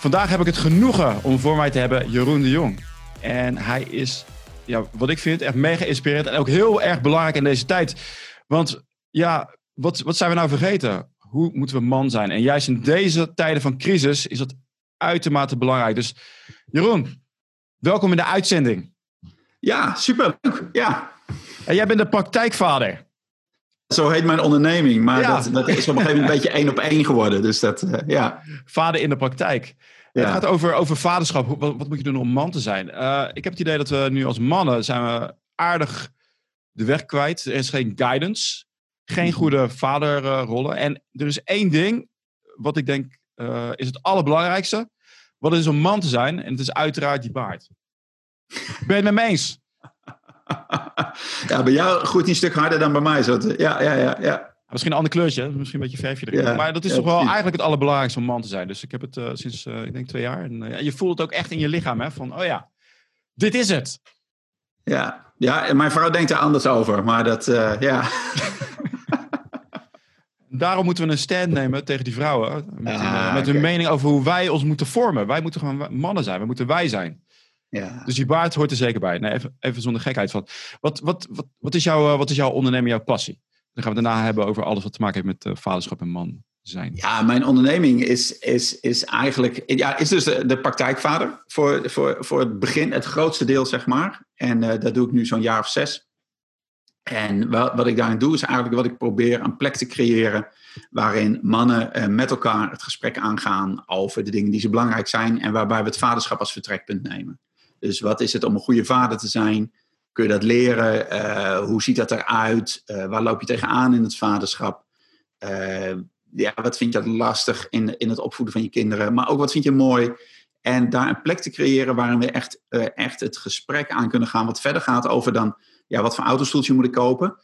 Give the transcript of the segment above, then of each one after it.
Vandaag heb ik het genoegen om voor mij te hebben Jeroen de Jong. En hij is, ja, wat ik vind, echt mega inspirerend en ook heel erg belangrijk in deze tijd. Want ja, wat, wat zijn we nou vergeten? Hoe moeten we man zijn? En juist in deze tijden van crisis is dat uitermate belangrijk. Dus Jeroen, welkom in de uitzending. Ja, superleuk. Ja. En jij bent de praktijkvader. Zo heet mijn onderneming, maar dat, dat, is op een gegeven moment een beetje één op één geworden. Dus dat, uh, ja. Vader in de praktijk. Ja. Het gaat over, over vaderschap. Wat, wat, moet je doen om man te zijn? Uh, ik heb het idee dat we nu als mannen zijn we aardig de weg kwijt. Er is geen guidance, geen goede vaderrollen. En er is één ding wat ik denk uh, is het allerbelangrijkste. Wat is om man te zijn. En het is uiteraard die baard. Ben je het met me eens? Ja, bij jou groeit hij een stuk harder dan bij mij. Zo ja, ja, ja, ja. Misschien een ander kleurtje, misschien een beetje verfje erin. Ja, maar dat is ja, toch wel eigenlijk het allerbelangrijkste om man te zijn. Dus ik heb het uh, sinds, uh, ik denk, twee jaar. En uh, je voelt het ook echt in je lichaam, hè? Van, oh ja, dit is het. Ja, ja en mijn vrouw denkt er anders over. Maar dat, ja... Daarom moeten we een stand nemen tegen die vrouwen. Met, ah, met hun okay. mening over hoe wij ons moeten vormen. Wij moeten gewoon mannen zijn. We moeten wij zijn. Ja. Dus die baard hoort er zeker bij. Nee, even, even zonder gekheid van. Wat, wat, wat, wat, is jouw, wat is jouw onderneming, jouw passie? Dan gaan we daarna hebben over alles wat te maken heeft met uh, vaderschap en man zijn. Ja, mijn onderneming is, is, is eigenlijk, ja, is dus de, de praktijkvader voor, voor, voor het begin, het grootste deel zeg maar. En uh, dat doe ik nu zo'n jaar of zes. En wat, wat ik daarin doe is eigenlijk wat ik probeer een plek te creëren waarin mannen uh, met elkaar het gesprek aangaan over de dingen die ze belangrijk zijn en waarbij we het vaderschap als vertrekpunt nemen. Dus wat is het om een goede vader te zijn? Kun je dat leren? Uh, hoe ziet dat eruit? Uh, waar loop je tegenaan in het vaderschap? Uh, ja, wat vind je lastig in, in het opvoeden van je kinderen? Maar ook wat vind je mooi? En daar een plek te creëren waarin we echt, echt het gesprek aan kunnen gaan. Wat verder gaat over dan, ja, wat voor autostoeltje moet ik kopen?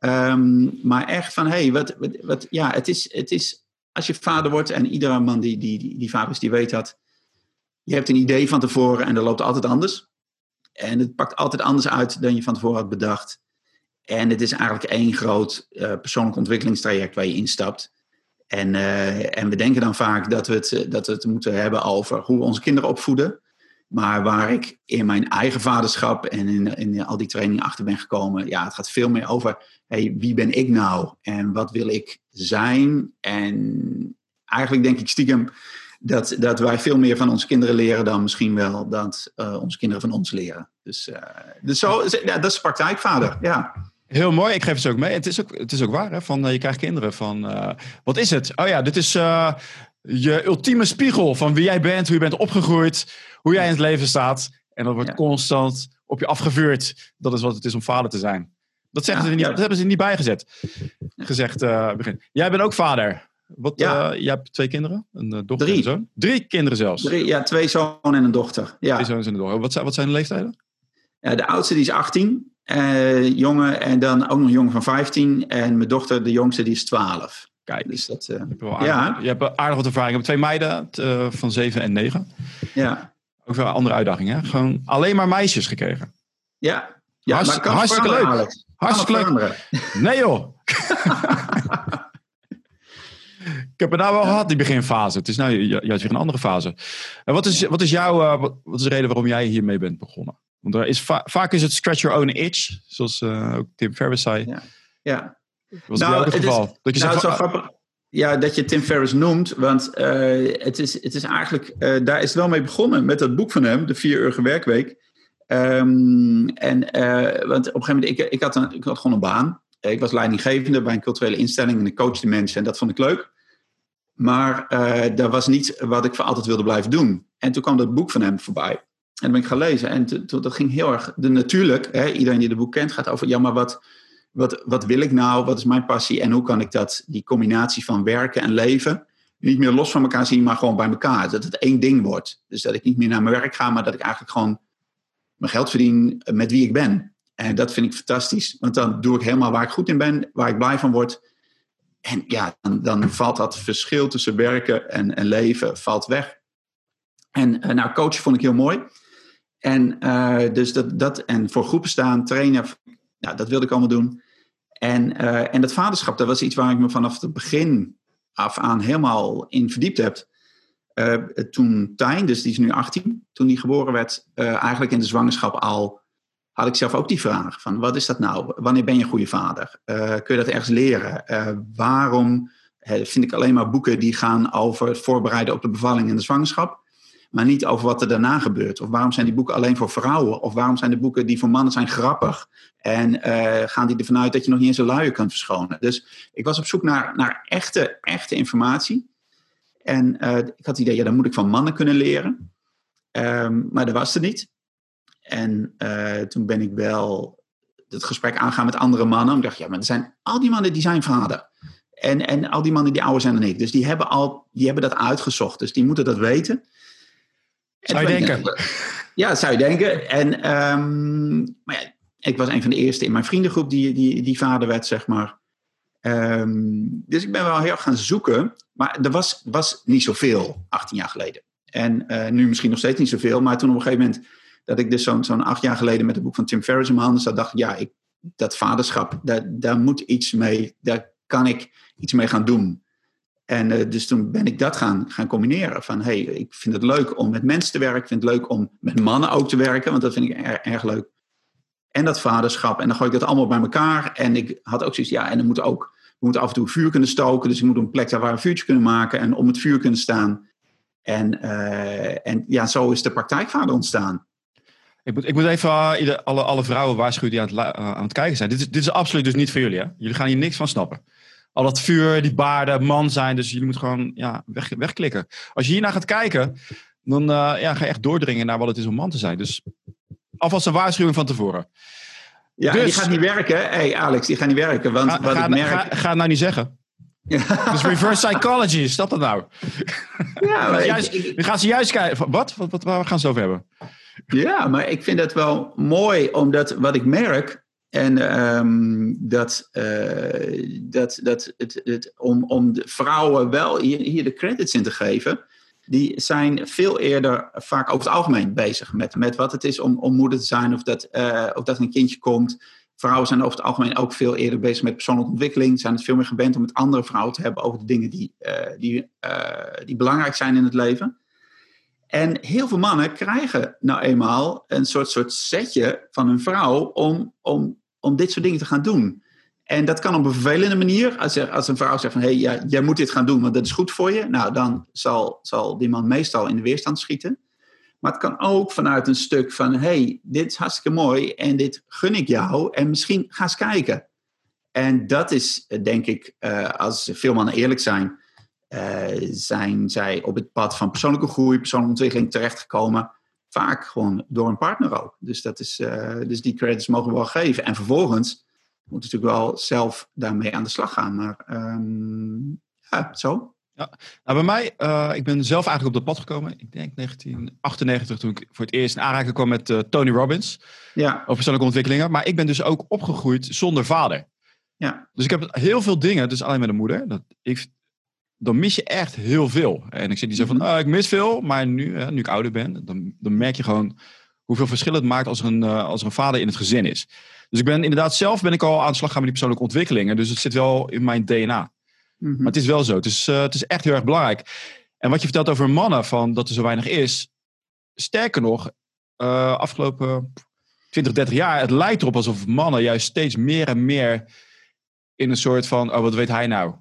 Um, maar echt van, hé, hey, wat, wat, wat, ja, het is, het is, als je vader wordt en iedere man die, die, die, die vader is, die weet dat je hebt een idee van tevoren en dat loopt altijd anders. En het pakt altijd anders uit dan je van tevoren had bedacht. En het is eigenlijk één groot uh, persoonlijk ontwikkelingstraject waar je instapt. En, uh, en we denken dan vaak dat we, het, dat we het moeten hebben over hoe we onze kinderen opvoeden. Maar waar ik in mijn eigen vaderschap en in, in al die training achter ben gekomen, ja, het gaat veel meer over hey, wie ben ik nou en wat wil ik zijn. En eigenlijk denk ik stiekem dat, dat wij veel meer van onze kinderen leren dan misschien wel dat uh, onze kinderen van ons leren. Dus, uh, dus zo, ja, dat is praktijkvader, ja. Heel mooi, ik geef het ze ook mee. Het is ook, het is ook waar, hè? Van, uh, je krijgt kinderen van, wat is het? Oh ja, dit is je ultieme spiegel van wie jij bent, hoe je bent opgegroeid, hoe jij in het leven staat. En dat wordt ja. constant op je afgevuurd. Dat is wat het is om vader te zijn. Dat, zeggen ja, ze niet, dat hebben ze niet bijgezet. Gezegd begin. Jij bent ook vader. Wat, ja. Uh, je hebt twee kinderen? Een uh, dochter Drie. en een zoon? Drie kinderen zelfs? Drie, ja, twee zonen en een dochter. Ja. Twee zoons en een dochter. Wat zijn, wat zijn de leeftijden? Ja, de oudste die is 18, uh, jongen, en dan ook nog een jongen van 15. En mijn dochter, de jongste, die is 12. Kijk, dus dat, je, hebt aardig, ja. je hebt aardig wat ervaring. Ik heb twee meiden van 7 en 9. Ja. Ook wel een andere uitdaging, hè? Gewoon alleen maar meisjes gekregen. Ja. ja Hartst, hartstikke leuk. Hartstikke leuk. Nee joh. Ik heb het nou wel gehad, die beginfase. Het is nu juist weer een andere fase. En wat is, wat is jouw, uh, wat, wat, is de reden waarom jij hiermee bent begonnen? Want er is va vaak is het scratch your own itch, zoals uh, ook Tim Ferriss zei. Ja. ja. Was nou, het, het geval? Is, dat je nou, zegt, van, grappig. Ja, dat je Tim Ferriss noemt, want uh, het, is, het is eigenlijk, daar is het wel mee begonnen met dat boek van hem, de vier uur werkweek. Um, en, want op een gegeven moment, ik, ik, had een, ik had gewoon een baan. Ik was leidinggevende bij een culturele instelling en ik coachte mensen en dat vond ik leuk. Maar uh, dat was niet wat ik voor altijd wilde blijven doen. En toen kwam dat boek van hem voorbij. En dat ben ik gaan lezen. En dat ging heel erg. De, natuurlijk, hè, iedereen die het boek kent, gaat over. Ja, maar wat, wat, wat wil ik nou? Wat is mijn passie? En hoe kan ik dat, die combinatie van werken en leven. niet meer los van elkaar zien, maar gewoon bij elkaar. Dat het één ding wordt. Dus dat ik niet meer naar mijn werk ga, maar dat ik eigenlijk gewoon mijn geld verdien met wie ik ben. En dat vind ik fantastisch. Want dan doe ik helemaal waar ik goed in ben, waar ik blij van word. En ja, dan, dan, valt dat verschil tussen werken en, en leven valt weg. En uh, nou, coachen vond ik heel mooi. En, uh, dus dat, dat, en voor groepen staan, trainen, nou, dat wilde ik allemaal doen. En, uh, en dat vaderschap, dat was iets waar ik me vanaf het begin af aan helemaal in verdiept heb. toen Tijn, dus die is nu 18, toen die geboren werd, eigenlijk in de zwangerschap al, had ik zelf ook die vraag van wat is dat nou? Wanneer ben je een goede vader? Uh, kun je dat ergens leren? waarom vind ik alleen maar boeken die gaan over het voorbereiden op de bevalling en de zwangerschap? maar niet over wat er daarna gebeurt. Of waarom zijn die boeken alleen voor vrouwen? Of waarom zijn de boeken die voor mannen zijn grappig? En uh, gaan die ervan uit dat je nog niet eens een luier kunt verschonen? Dus ik was op zoek naar, naar echte, echte informatie. En ik had het idee, ja, dan moet ik van mannen kunnen leren. Um, maar dat was er niet. En uh, toen ben ik wel het gesprek aangaan met andere mannen. Ik dacht, ja, maar er zijn, al die mannen die zijn vader. En, en al die mannen die ouder zijn dan ik. Dus die hebben, al, die hebben dat uitgezocht. Dus die moeten dat weten. Zou je denken? Ja, zou je denken. En, um, maar ja, ik was een van de eerste in mijn vriendengroep die, die, die vader werd, zeg maar. Um, dus ik ben wel heel erg gaan zoeken. Maar er was, was niet zoveel 18 jaar geleden. En uh, nu misschien nog steeds niet zoveel. Maar toen op een gegeven moment dat ik dus zo'n zo'n acht jaar geleden met het boek van Tim Ferriss in mijn handen zat, dacht ik, ja, ik, dat vaderschap, daar, daar moet iets mee, daar kan ik iets mee gaan doen. En uh, dus toen ben ik dat gaan, gaan combineren. Van hey, ik vind het leuk om met mensen te werken. Ik vind het leuk om met mannen ook te werken, want dat vind ik erg, leuk. En dat vaderschap. En dan gooi ik dat allemaal bij elkaar. En ik had ook zoiets, ja, en dan moet ook, we moeten af en toe vuur kunnen stoken. Dus ik moet een plek daar waar we een vuurtje kunnen maken en om het vuur kunnen staan. En, uh, en ja, zo is de praktijkvader ontstaan. Ik moet, ik moet even uh, alle, alle vrouwen waarschuwen die aan het, aan het kijken zijn. Dit is, dit is absoluut dus niet voor jullie. Hè? Jullie gaan hier niks van snappen al dat vuur, die baarden, man zijn. Dus jullie moeten gewoon ja, weg, wegklikken. Als je hiernaar gaat kijken, dan uh, ja, ga je echt doordringen naar wat het is om man te zijn. Dus alvast een waarschuwing van tevoren. Ja, dus, die gaat niet werken. Hé hey Alex, die gaat niet werken. Want ga, wat ga, ik merk... Ga, ga het nou niet zeggen. dus reverse psychology, is dat dat nou? Ja, maar juist, ik, ik, nu gaan ze juist kijken. Wat? wat, wat? Waar gaan ze over hebben? Ja, maar ik vind het wel mooi, omdat wat ik merk, en um, dat, uh, dat, dat het, het, om, om de vrouwen wel hier, de credits in te geven, die zijn veel eerder vaak over het algemeen bezig met, met wat het is om, om moeder te zijn of dat, uh, of dat een kindje komt. Vrouwen zijn over het algemeen ook veel eerder bezig met persoonlijke ontwikkeling, zijn het veel meer gewend om met andere vrouwen te hebben over de dingen die, uh, die, die belangrijk zijn in het leven. En heel veel mannen krijgen nou eenmaal een soort, soort setje van een vrouw om, om om dit soort dingen te gaan doen. En dat kan op een vervelende manier. Als, als een vrouw zegt van, hé, hey, ja, jij moet dit gaan doen, want dat is goed voor je. Nou, dan zal, zal die man meestal in de weerstand schieten. Maar het kan ook vanuit een stuk van, hé, hey, dit is hartstikke mooi en dit gun ik jou. En misschien ga eens kijken. En dat is, denk ik, uh, als veel mannen eerlijk zijn, zijn zij op het pad van persoonlijke groei, persoonlijke ontwikkeling terechtgekomen vaak gewoon door een partner ook. Dus, dat is, uh, dus die credits mogen we wel geven. En vervolgens moet natuurlijk wel zelf daarmee aan de slag gaan. Maar um, ja, zo. Ja, nou bij mij, uh, ik ben zelf eigenlijk op dat pad gekomen. Ik denk 1998 toen ik voor het eerst in aanraking kwam met uh, Tony Robbins. Ja. Over persoonlijke ontwikkelingen. Maar ik ben dus ook opgegroeid zonder vader. Ja. Dus ik heb heel veel dingen, dus alleen met een moeder. Dat ik, dan mis je echt heel veel. En ik zit niet zo van, oh, ik mis veel, maar nu, nu ik ouder ben, dan, dan merk je gewoon hoeveel verschil het maakt als er, een, uh, als er een vader in het gezin is. Dus ik ben inderdaad zelf ben ik al aan de slag gaan met die persoonlijke ontwikkelingen. Dus het zit wel in mijn DNA. Mm-hmm. Maar het is wel zo. Het is, uh, het is echt heel erg belangrijk. En wat je vertelt over mannen, van dat er zo weinig is. Sterker nog, uh, afgelopen 20, 30 jaar, het lijkt erop alsof mannen juist steeds meer en meer in een soort van, oh wat weet hij nou?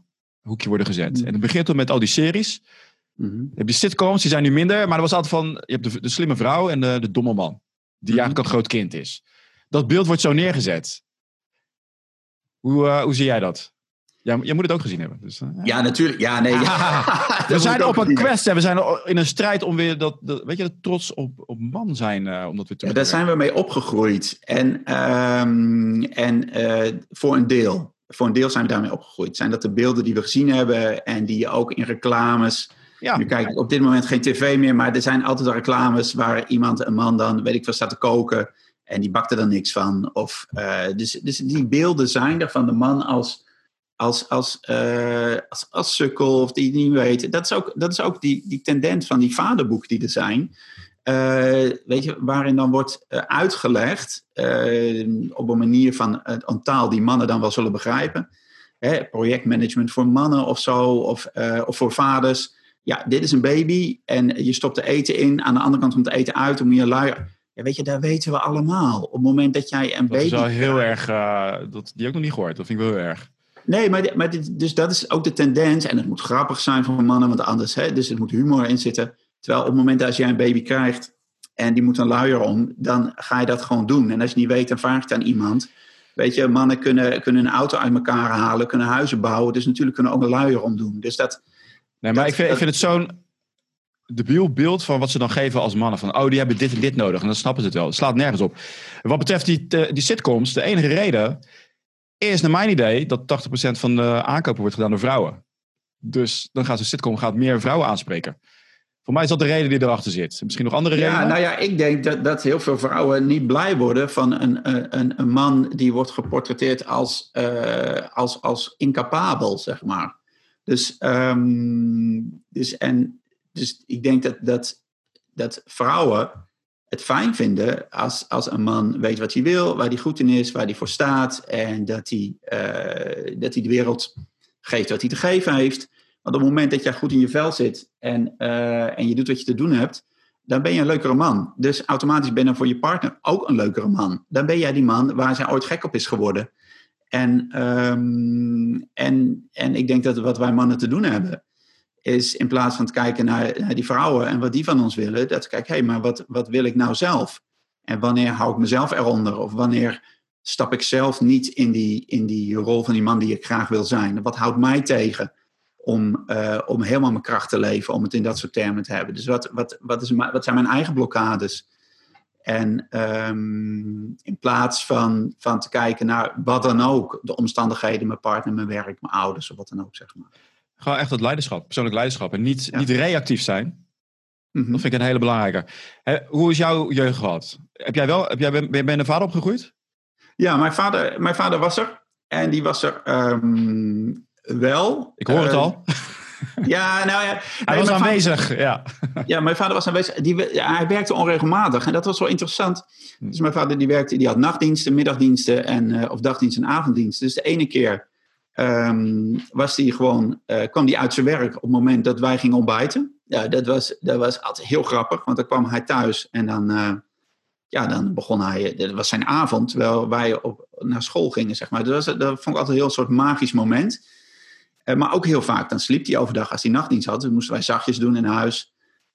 Hoekje worden gezet. Mm. En het begint dan met al die series. Mm-hmm. Je hebt die sitcoms, die zijn nu minder. Maar er was altijd van, je hebt de, de slimme vrouw en de, de domme man. Die mm-hmm. eigenlijk een groot kind is. Dat beeld wordt zo neergezet. Hoe, uh, hoe zie jij dat? Ja, jij moet het ook gezien hebben. Dus, uh, ja. natuurlijk. Ja, nee. Ja. we zijn op een quest. Hè. We zijn in een strijd om weer dat, dat weet je, dat trots op, op man zijn. Uh, om dat weer te ja, daar zijn we mee opgegroeid. En, um, en voor een deel voor een deel zijn we daarmee opgegroeid. Zijn dat de beelden die we gezien hebben en die je ook in reclames. Ja. Nu kijk ik op dit moment geen tv meer, maar er zijn altijd al reclames waar iemand, een man dan, weet ik wat, staat te koken en die bakt er dan niks van. Of, uh, dus, dus die beelden zijn er van de man als, als, als, uh, als, als sukkel of die niet weet. Dat is ook, dat is ook die, die tendens van die vaderboeken die er zijn. Uh, weet je, waarin dan wordt uh, uitgelegd uh, op een manier van een taal die mannen dan wel zullen begrijpen. Hè, projectmanagement voor mannen of zo, of, of voor vaders. ja, dit is een baby en je stopt de eten in. Aan de andere kant komt het eten uit, moet je luier. Ja, weet je, daar weten we allemaal. Op het moment dat jij een Dat baby... is wel heel erg... eh, dat, die heb ik nog niet gehoord. Dat vind ik wel heel erg. Nee, maar, maar dit, dus dat is ook de tendens. En het moet grappig zijn voor mannen, want anders, hè, dus er moet humor in zitten. Terwijl op het moment dat jij een baby krijgt en die moet een luier om, dan ga je dat gewoon doen. En als je niet weet, dan vraag je het aan iemand. Weet je, mannen kunnen, kunnen een auto uit elkaar halen, kunnen huizen bouwen. Dus natuurlijk kunnen ook een luier omdoen. Dus dat, Nee, maar Dat- ik, vind, ik vind het zo'n debiel beeld van wat ze dan geven als mannen. Van, oh, die hebben dit en dit nodig. En dan snappen ze het wel. Het slaat nergens op. Wat betreft die, eh, die sitcoms, de enige reden is naar mijn idee dat 80% van de aankopen wordt gedaan door vrouwen. Dus dan gaat zo'n sitcom gaat meer vrouwen aanspreken. Voor mij is dat de reden die erachter zit. Misschien nog andere ja, redenen? nou ja, ik denk dat, dat heel veel vrouwen niet blij worden van een, een, een man die wordt geportretteerd als, eh, als, als incapabel, zeg maar. Dus, ehm, dus, en, dus ik denk dat, dat, dat vrouwen het fijn vinden als, als een man weet wat hij wil, waar hij goed in is, waar hij voor staat en dat hij, eh, dat hij de wereld geeft wat hij te geven heeft. Want op het moment dat jij goed in je vel zit en, eh, en je doet wat je te doen hebt, dan ben je een leukere man. Dus automatisch ben je voor je partner ook een leukere man. Dan ben jij die man waar zij ooit gek op is geworden. En, ehm, en, en ik denk dat wat wij mannen te doen hebben, is in plaats van te kijken naar, die vrouwen en wat die van ons willen, dat we kijken, hé, hey, maar wat, wat wil ik nou zelf? En wanneer hou ik mezelf eronder? Of wanneer stap ik zelf niet in die, in die rol van die man die ik graag wil zijn? Wat houdt mij tegen? Om, uh, om helemaal mijn kracht te leven, om het in dat soort termen te hebben. Dus wat, wat, wat, is, wat zijn mijn eigen blokkades? En um, in plaats van, van te kijken naar wat dan ook, de omstandigheden, mijn partner, mijn werk, mijn ouders of wat dan ook, zeg maar. Gewoon echt dat leiderschap, persoonlijk leiderschap en niet, ja. niet reactief zijn. Mhm. Mm -hmm. Dat vind ik een hele belangrijke. He, hoe is jouw jeugd gehad? Heb jij wel, heb jij, ben, ben je een vader opgegroeid? Ja, mijn vader, mijn vader was er. En die was er um, wel. Ik hoor uh, het al. Ja, nou ja. Hij was aanwezig, vader, ja. Ja, mijn vader was aanwezig. Die, ja, hij werkte onregelmatig en dat was wel interessant. Dus mijn vader die werkte, die had nachtdiensten, middagdiensten en, uh, of dagdiensten en avonddiensten. Dus de ene keer um, was die gewoon, uh, kwam hij uit zijn werk op het moment dat wij gingen ontbijten. Ja, dat was, dat was altijd heel grappig, want dan kwam hij thuis en dan, uh, ja, dan begon hij, dat was zijn avond, terwijl wij op, naar school gingen, zeg maar. Dat, was, dat vond ik altijd een heel soort magisch moment. Uh, maar ook heel vaak, dan sliep hij overdag als hij nachtdienst had. Dan moesten wij zachtjes doen in huis.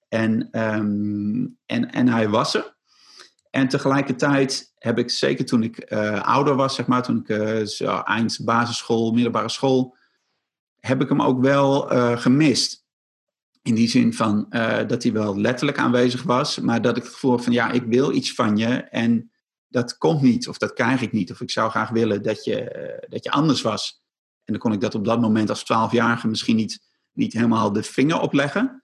En, um, en, en hij was er. En tegelijkertijd heb ik, zeker toen ik uh, ouder was, zeg maar, toen ik uh, zo eind basisschool, middelbare school, heb ik hem ook wel gemist. In die zin van dat hij wel letterlijk aanwezig was, maar dat ik het gevoel van ja, ik wil iets van je en dat komt niet, of dat krijg ik niet, of ik zou graag willen dat je, dat je anders was. En dan kon ik dat op dat moment als twaalfjarige misschien niet, niet helemaal de vinger opleggen.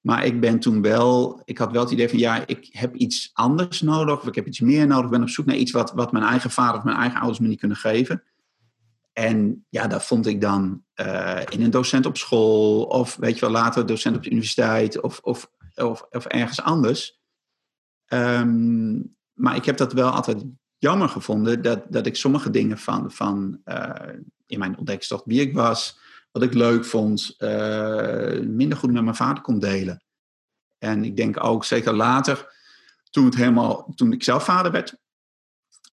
Maar ik ben toen wel, ik had wel het idee van ja, ik heb iets anders nodig. Of ik heb iets meer nodig. Ik ben op zoek naar iets wat, wat mijn eigen vader of mijn eigen ouders me niet kunnen geven. En ja, dat vond ik dan uh, in een docent op school. Of weet je wel, later docent op de universiteit. Of, of, of, ergens anders. Um, maar ik heb dat wel altijd jammer gevonden. Dat, dat ik sommige dingen van, van uh, in mijn ontdekkingstocht wie ik was, wat ik leuk vond, uh, minder goed met mijn vader kon delen. En ik denk ook zeker later, toen, het helemaal, toen ik zelf vader werd,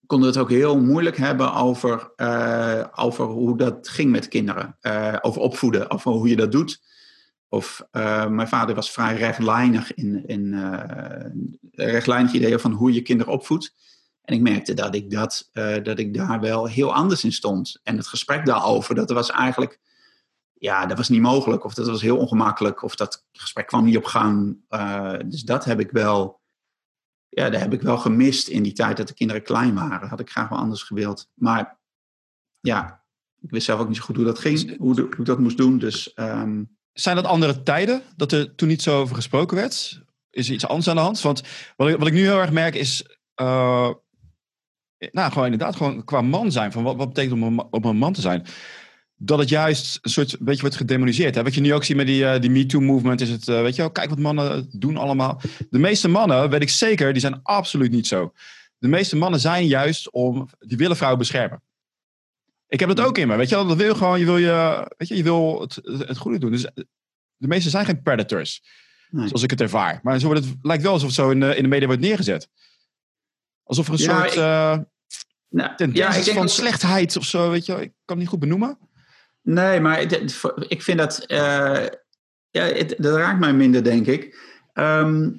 konden we het ook heel moeilijk hebben over, uh, over hoe dat ging met kinderen. Uh, over opvoeden, over hoe je dat doet. Of mijn vader was vrij rechtlijnig in, in rechtlijnig idee van hoe je kinderen opvoedt. En ik merkte dat ik, dat, uh, dat ik daar wel heel anders in stond. En het gesprek daarover, dat was eigenlijk, ja, dat was niet mogelijk. Of dat was heel ongemakkelijk. Of dat gesprek kwam niet op gang. Uh, dus dat heb ik wel, ja, dat heb ik wel gemist in die tijd dat de kinderen klein waren. Had ik graag wel anders gewild. Maar ja, ik wist zelf ook niet zo goed hoe dat ging, hoe, ik dat moest doen. Dus, um... Zijn dat andere tijden, dat er toen niet zo over gesproken werd? Is er iets anders aan de hand? Want wat ik, wat ik nu heel erg merk is... Uh, nou, gewoon inderdaad, gewoon qua man zijn. Van wat, wat betekent om een, om een man te zijn? Dat het juist een soort beetje wordt gedemoniseerd. Hè? Wat je nu ook ziet met die, uh, die MeToo-movement, is het, uh, weet je wel, kijk wat mannen doen allemaal. De meeste mannen, weet ik zeker, die zijn absoluut niet zo. De meeste mannen zijn juist om, die willen vrouwen beschermen. Ik heb dat ook in me, weet je wel, dat wil gewoon, je wil, je, weet je, je wil het, het goede doen. Dus de meesten zijn geen predators. Nee. Zoals ik het ervaar. Maar zo wordt het lijkt wel alsof het zo in de, in de media wordt neergezet. Alsof er een Ja, soort ik- uh, Nou, tendentie ja, ik denk van dat- slechtheid of zo. Weet je, wel. ik kan het niet goed benoemen. Nee, maar ik vind dat. eh, ja, het, dat raakt mij minder, denk ik. Ehm,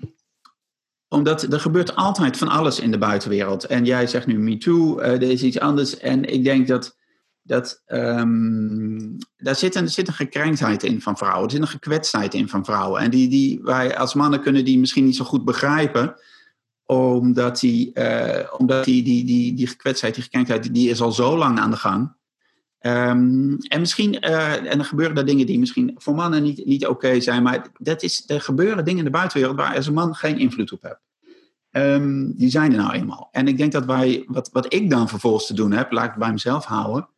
omdat er gebeurt altijd van alles in de buitenwereld. En jij zegt nu MeToo, eh er is iets anders. En ik denk dat. dat ehm, daar zit een, zit een gekrenktheid in van vrouwen. Er zit een gekwetstheid in van vrouwen. En die, die wij als mannen kunnen die misschien niet zo goed begrijpen omdat die, eh, omdat die, die, die, die gekwetstheid, die gekrenktheid, die- is al zo lang aan de gang. Ehm, en misschien, eh, en er gebeuren daar dingen die misschien voor mannen niet, niet oké zijn, maar dat is, er gebeuren dingen in de buitenwereld waar als een man geen invloed op hebt. Ehm, die zijn er nou eenmaal. En ik denk dat wij, wat, wat ik dan vervolgens te doen heb, laat ik het bij mezelf houden,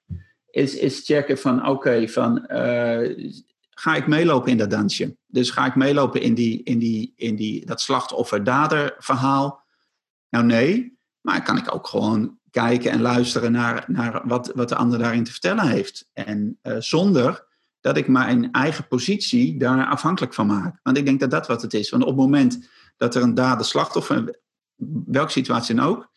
is, is checken van oké, van eh, ga ik meelopen in dat dansje? Dus ga ik meelopen in, die, in, die, in die, dat slachtoffer-dader verhaal? Nou nee, maar kan ik ook gewoon kijken en luisteren naar, naar wat, wat de ander daarin te vertellen heeft. En eh, zonder dat ik mijn eigen positie daar afhankelijk van maak. Want ik denk dat dat wat het is. Want op het moment dat er een dader-slachtoffer, welke situatie dan ook,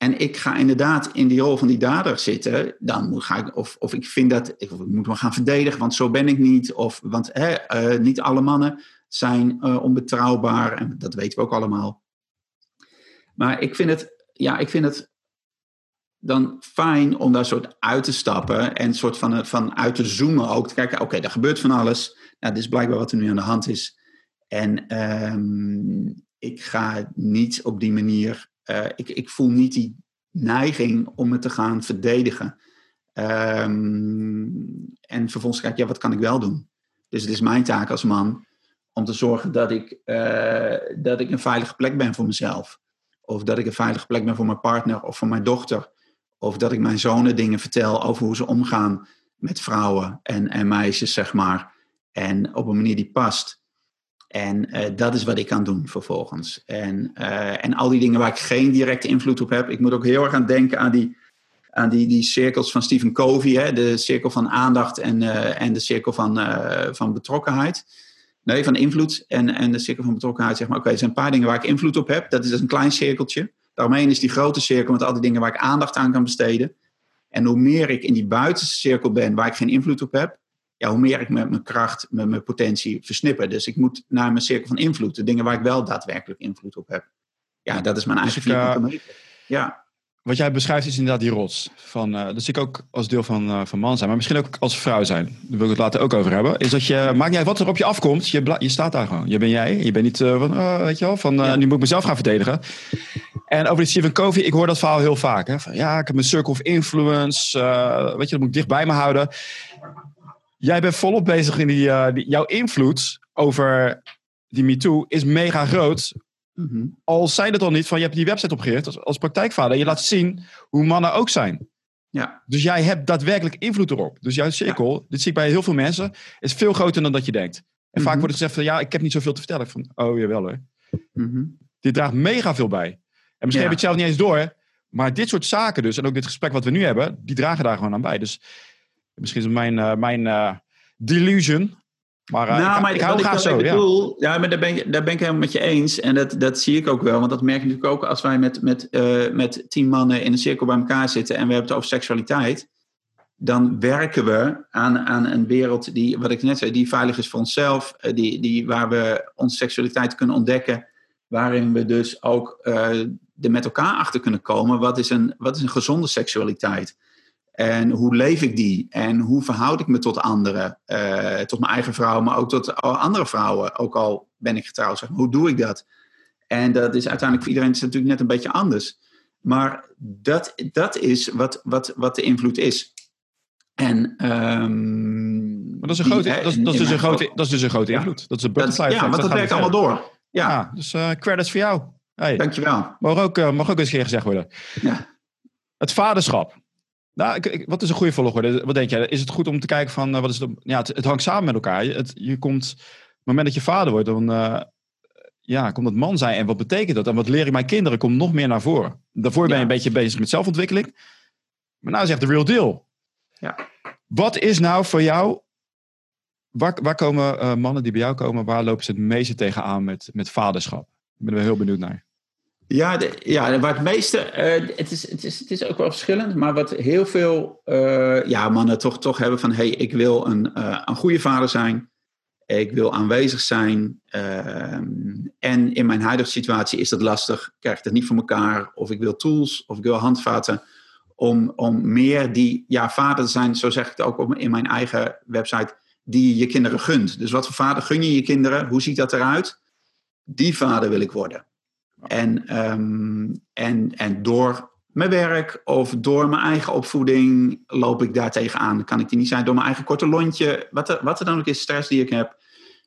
en ik ga inderdaad in die rol van die dader zitten, dan moet, ga ik, of, of ik vind dat, ik moet me gaan verdedigen, want zo ben ik niet. Of, want hè, eh, niet alle mannen zijn eh, onbetrouwbaar, en dat weten we ook allemaal. Maar ik vind het, ja, ik vind het dan fijn om daar soort uit te stappen en soort van, van uit te zoomen ook. Te kijken, oké, er gebeurt van alles. Nou, dit is blijkbaar wat er nu aan de hand is. En ehm, ik ga niet op die manier, eh, ik, ik voel niet die neiging om het te gaan verdedigen. Ehm, en vervolgens kijk ik, ja, wat kan ik wel doen? Dus het is mijn taak als man om te zorgen dat ik, eh, dat ik een veilige plek ben voor mezelf. Of dat ik een veilige plek ben voor mijn partner of voor mijn dochter. Of dat ik mijn zonen dingen vertel over hoe ze omgaan met vrouwen en, en meisjes, zeg maar. En op een manier die past. En eh, dat is wat ik kan doen vervolgens. En, eh, en al die dingen waar ik geen directe invloed op heb. Ik moet ook heel erg aan denken aan die, aan die, die cirkels van Stephen Covey. Hè? De cirkel van aandacht en, eh, en de cirkel van, van betrokkenheid. Nee, van invloed en, en de cirkel van betrokkenheid. Zeg maar, oké, er zijn een paar dingen waar ik invloed op heb. Dat is dus een klein cirkeltje. Daaromheen is die grote cirkel met al die dingen waar ik aandacht aan kan besteden. En hoe meer ik in die buitenste cirkel ben waar ik geen invloed op heb, ja, hoe meer ik met mijn kracht, met mijn potentie versnipper. Dus ik moet naar mijn cirkel van invloed, de dingen waar ik wel daadwerkelijk invloed op heb. Ja, dat is mijn eigen uh, vierkante meter. Ja. Wat jij beschrijft is inderdaad die rots. Van, uh, dat zie ik ook als deel van, uh, van man zijn, maar misschien ook als vrouw zijn. Daar wil ik het later ook over hebben. Is dat je, maakt niet uit wat er op je afkomt, je, je staat daar gewoon. Je ben jij, je bent niet van, weet je wel, van ja. nu moet ik mezelf gaan verdedigen. En over die Stephen Covey, ik hoor dat verhaal heel vaak. Hè? Van, ja, ik heb mijn circle of influence, weet je, dat moet ik dicht bij me houden. Jij bent volop bezig in die, uh, die jouw invloed over die MeToo is mega groot. Mm -hmm. Al zijn het al niet van, je hebt die website opgericht als, als praktijkvader. Je laat zien hoe mannen ook zijn. Ja. Dus jij hebt daadwerkelijk invloed erop. Dus jouw cirkel, ja. dit zie ik bij heel veel mensen, is veel groter dan dat je denkt. En mm -hmm. vaak wordt er gezegd van, ja, ik heb niet zoveel te vertellen. Van, oh, jawel hoor. Mm -hmm. Dit draagt mega veel bij. En misschien ja. heb je het zelf niet eens door. Maar dit soort zaken dus, en ook dit gesprek wat we nu hebben, die dragen daar gewoon aan bij. Dus misschien is het mijn, uh, mijn uh, delusion. Maar, uh, nou, ik, maar ik hou graag zo. Bedoel, ja. ja, maar daar ben, ik, daar ben ik helemaal met je eens. En dat, dat zie ik ook wel. Want dat merk ik natuurlijk ook als wij met, met, uh, met tien mannen in een cirkel bij elkaar zitten en we hebben het over seksualiteit. Dan werken we aan, aan een wereld die, wat ik net zei, die veilig is voor onszelf. Die, die, waar we onze seksualiteit kunnen ontdekken. Waarin we dus ook uh, er met elkaar achter kunnen komen. Wat is een, wat is een gezonde seksualiteit? En hoe leef ik die? En hoe verhoud ik me tot anderen? Uh, tot mijn eigen vrouw, maar ook tot andere vrouwen. Ook al ben ik getrouwd, zeg maar. Hoe doe ik dat? En dat is uiteindelijk voor iedereen is natuurlijk net een beetje anders. Maar dat, dat is wat, wat, wat de invloed is. En, um, maar dat is, een grote, die, dat, is, dat, is dus een grote, dat is dus een grote invloed. Dat is een butterfly Ja, want dat, dat werkt allemaal door. Ja, ja dus uh, credits voor jou. Hey. Dankjewel. Mag ook, uh, mag ook eens een keer gezegd worden. Ja. Het vaderschap. Nou, ik, ik, wat is een goede volgorde? Wat denk jij? Is het goed om te kijken van, uh, wat is het? Ja, het, het, hangt samen met elkaar. Het, je komt, op het moment dat je vader wordt, dan uh, ja, komt het man zijn. En wat betekent dat? En wat leer ik mijn kinderen? Komt nog meer naar voren. Daarvoor ben je ja. een beetje bezig met zelfontwikkeling. Maar nou is echt de real deal. Ja. Wat is nou voor jou waar, waar komen uh, mannen die bij jou komen, waar lopen ze het meeste tegenaan met, met vaderschap? Ik ben er heel benieuwd naar. Ja, ja waar het meeste, uh, het, is, het, is, het is ook wel verschillend, maar wat heel veel uh, ja, mannen toch, toch hebben van, hé, hey, ik wil een, een goede vader zijn, ik wil aanwezig zijn ehm, en in mijn huidige situatie is dat lastig, ik krijg het niet voor elkaar, of ik wil tools, of ik wil handvaten om, om meer die, ja, vader te zijn, zo zeg ik het ook in mijn eigen website, die je kinderen gunt. Dus wat voor vader gun je je kinderen? Hoe ziet dat eruit? Die vader wil ik worden. En, um, en, en door mijn werk of door mijn eigen opvoeding loop ik daar tegenaan. Kan ik die niet zijn door mijn eigen korte lontje. Wat er, wat er dan ook is, stress die ik heb,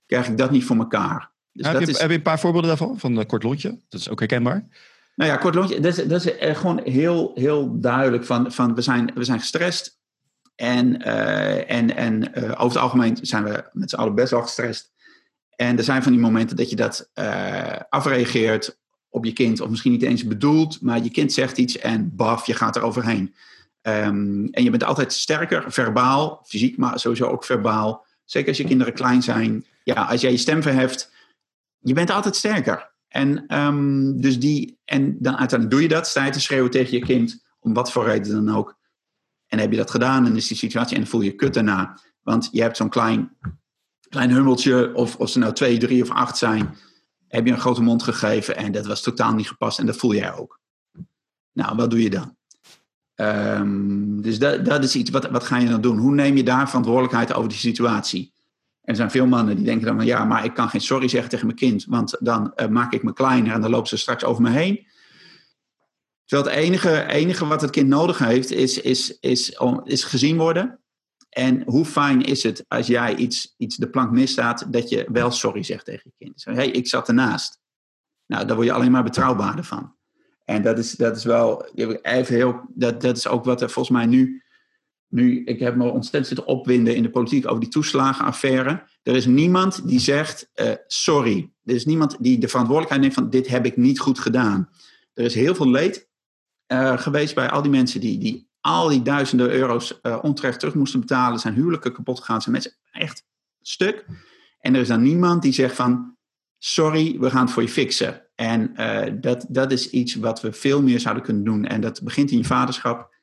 krijg ik dat niet voor elkaar. Dus heb, dat je, is... heb je een paar voorbeelden daarvan, van de kort lontje? Dat is ook herkenbaar. Nou ja, kort lontje, dat is, dat is gewoon heel, heel duidelijk van, van we, zijn, we zijn gestrest. En, uh, en, en uh, over het algemeen zijn we met z'n allen best wel gestrest. En er zijn van die momenten dat je dat uh, afreageert op je kind, of misschien niet eens bedoeld, maar je kind zegt iets en baf, je gaat er overheen. Um, en je bent altijd sterker, verbaal, fysiek, maar sowieso ook verbaal. Zeker als je kinderen klein zijn. Ja, als jij je stem verheft, je bent altijd sterker. En, um, dus die, en dan uiteindelijk doe je dat, sta je te schreeuwen tegen je kind, om wat voor reden dan ook. En heb je dat gedaan en is die situatie en voel je kut daarna. Want je hebt zo'n klein, klein hummeltje, of, of ze nou twee, drie of acht zijn, heb je een grote mond gegeven en dat was totaal niet gepast en dat voel jij ook. Nou, wat doe je dan? Um, dus dat, dat is iets, wat, wat ga je dan doen? Hoe neem je daar verantwoordelijkheid over die situatie? Er zijn veel mannen die denken dan van ja, maar ik kan geen sorry zeggen tegen mijn kind, want dan uh, maak ik me kleiner en dan lopen ze straks over me heen. Terwijl het enige, enige wat het kind nodig heeft is, is, is, om, is gezien worden. En hoe fijn is het als jij iets, iets de plank misstaat, dat je wel sorry zegt tegen je kind. Hé, hey, ik zat ernaast. Nou, daar word je alleen maar betrouwbaarder van. En dat is, dat is wel even heel. Dat, dat is ook wat er volgens mij nu. Nu, ik heb me ontzettend zitten opwinden in de politiek over die toeslagenaffaire. Er is niemand die zegt uh, sorry. Er is niemand die de verantwoordelijkheid neemt van dit heb ik niet goed gedaan. Er is heel veel leed uh, geweest bij al die mensen die, die al die duizenden euro's uh, terug moesten betalen. Zijn huwelijken kapot gegaan. Zijn mensen echt stuk. En er is dan niemand die zegt van sorry, we gaan het voor je fixen. En uh, dat, dat is iets wat we veel meer zouden kunnen doen. En dat begint in je vaderschap,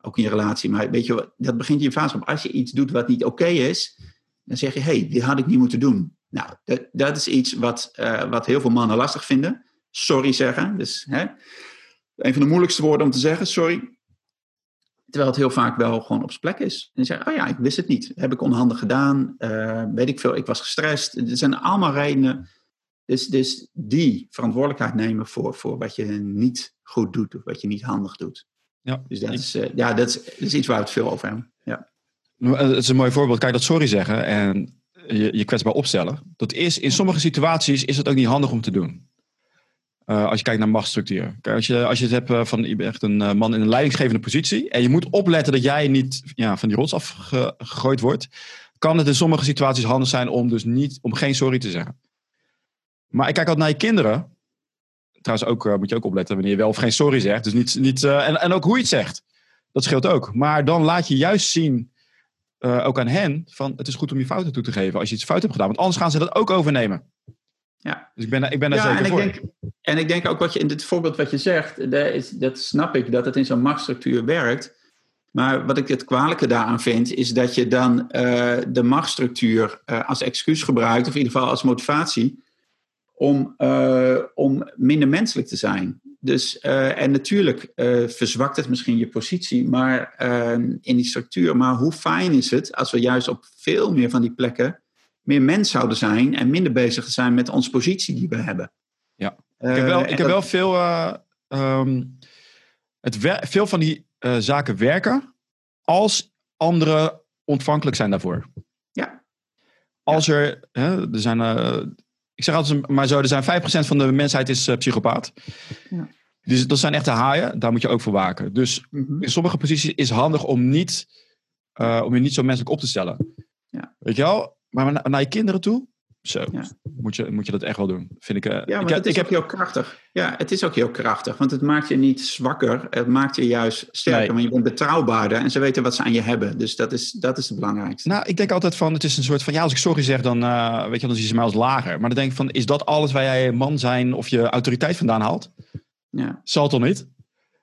ook in je relatie. Maar weet je, dat begint in je vaderschap. Als je iets doet wat niet oké is, dan zeg je, hey, dit had ik niet moeten doen. Nou, dat, dat is iets wat, uh, wat heel veel mannen lastig vinden. Sorry zeggen. Dus hè, een van de moeilijkste woorden om te zeggen, sorry. Terwijl het heel vaak wel gewoon op zijn plek is. En je zegt, oh ja, ik wist het niet. Heb ik onhandig gedaan? Uh, weet ik veel, ik was gestrest. Er zijn allemaal redenen. Dus, dus die verantwoordelijkheid nemen voor, voor wat je niet goed doet of wat je niet handig doet. Ja, dus dat, is, uh, ja, dat, is, dat is iets waar we het veel over hebben. Ja. Het is een mooi voorbeeld. Kijk, dat sorry zeggen en je, je kwetsbaar opstellen. Dat is in sommige situaties is het ook niet handig om te doen. Uh, als je kijkt naar machtsstructuur. Kijk, als, je, als je het hebt uh, van je bent echt een uh, man in een leidinggevende positie. en je moet opletten dat jij niet ja, van die rots afgegooid wordt. kan het in sommige situaties handig zijn om dus niet, om geen sorry te zeggen. Maar ik kijk altijd naar je kinderen. Trouwens, ook moet je ook opletten wanneer je wel of geen sorry zegt. Dus niet, niet, en, en ook hoe je het zegt. Dat scheelt ook. Maar dan laat je juist zien, ook aan hen, van het is goed om je fouten toe te geven als je iets fout hebt gedaan. Want anders gaan ze dat ook overnemen. Ja. Dus ik ben, ik ben daar ja, zeker en voor. Ik denk, en ik denk ook wat je in dit voorbeeld wat je zegt, dat, is, dat snap ik, dat het in zo'n machtsstructuur werkt. Maar wat ik het kwalijke daaraan vind, is dat je dan uh, de machtsstructuur uh, als excuus gebruikt, of in ieder geval als motivatie, om, uh, om minder menselijk te zijn. Dus, en natuurlijk verzwakt het misschien je positie maar, in die structuur. Maar hoe fijn is het als we juist op veel meer van die plekken meer mens zouden zijn en minder bezig zijn met onze positie die we hebben. Ja, ik heb wel, ik heb wel veel, uh, um, het veel van die uh, zaken werken als anderen ontvankelijk zijn daarvoor. Ja. Als er, hè, er zijn, ik zeg altijd maar zo, er zijn 5% van de mensheid is psychopaat. Ja. Dus dat zijn echte haaien, daar moet je ook voor waken. Dus -hmm. in sommige posities is het handig om, niet, om je niet zo menselijk op te stellen. Ja. Weet je wel? Maar naar je kinderen toe, Zo, Ja. moet, je, moet je dat echt wel doen. Vind ik, eh, Ja, ik, maar het is ik heb, ook heel krachtig. Ja, het is ook heel krachtig. Want het maakt je niet zwakker. Het maakt je juist sterker. Nee. Want je bent betrouwbaarder. En ze weten wat ze aan je hebben. Dus dat is, dat is het belangrijkste. nou, ik denk altijd van, het is een soort van, ja, als ik sorry zeg, dan, eh, weet je, dan zien ze mij als lager. Maar dan denk ik van, is dat alles waar jij man zijn of je autoriteit vandaan haalt? Ja, Zal het toch niet?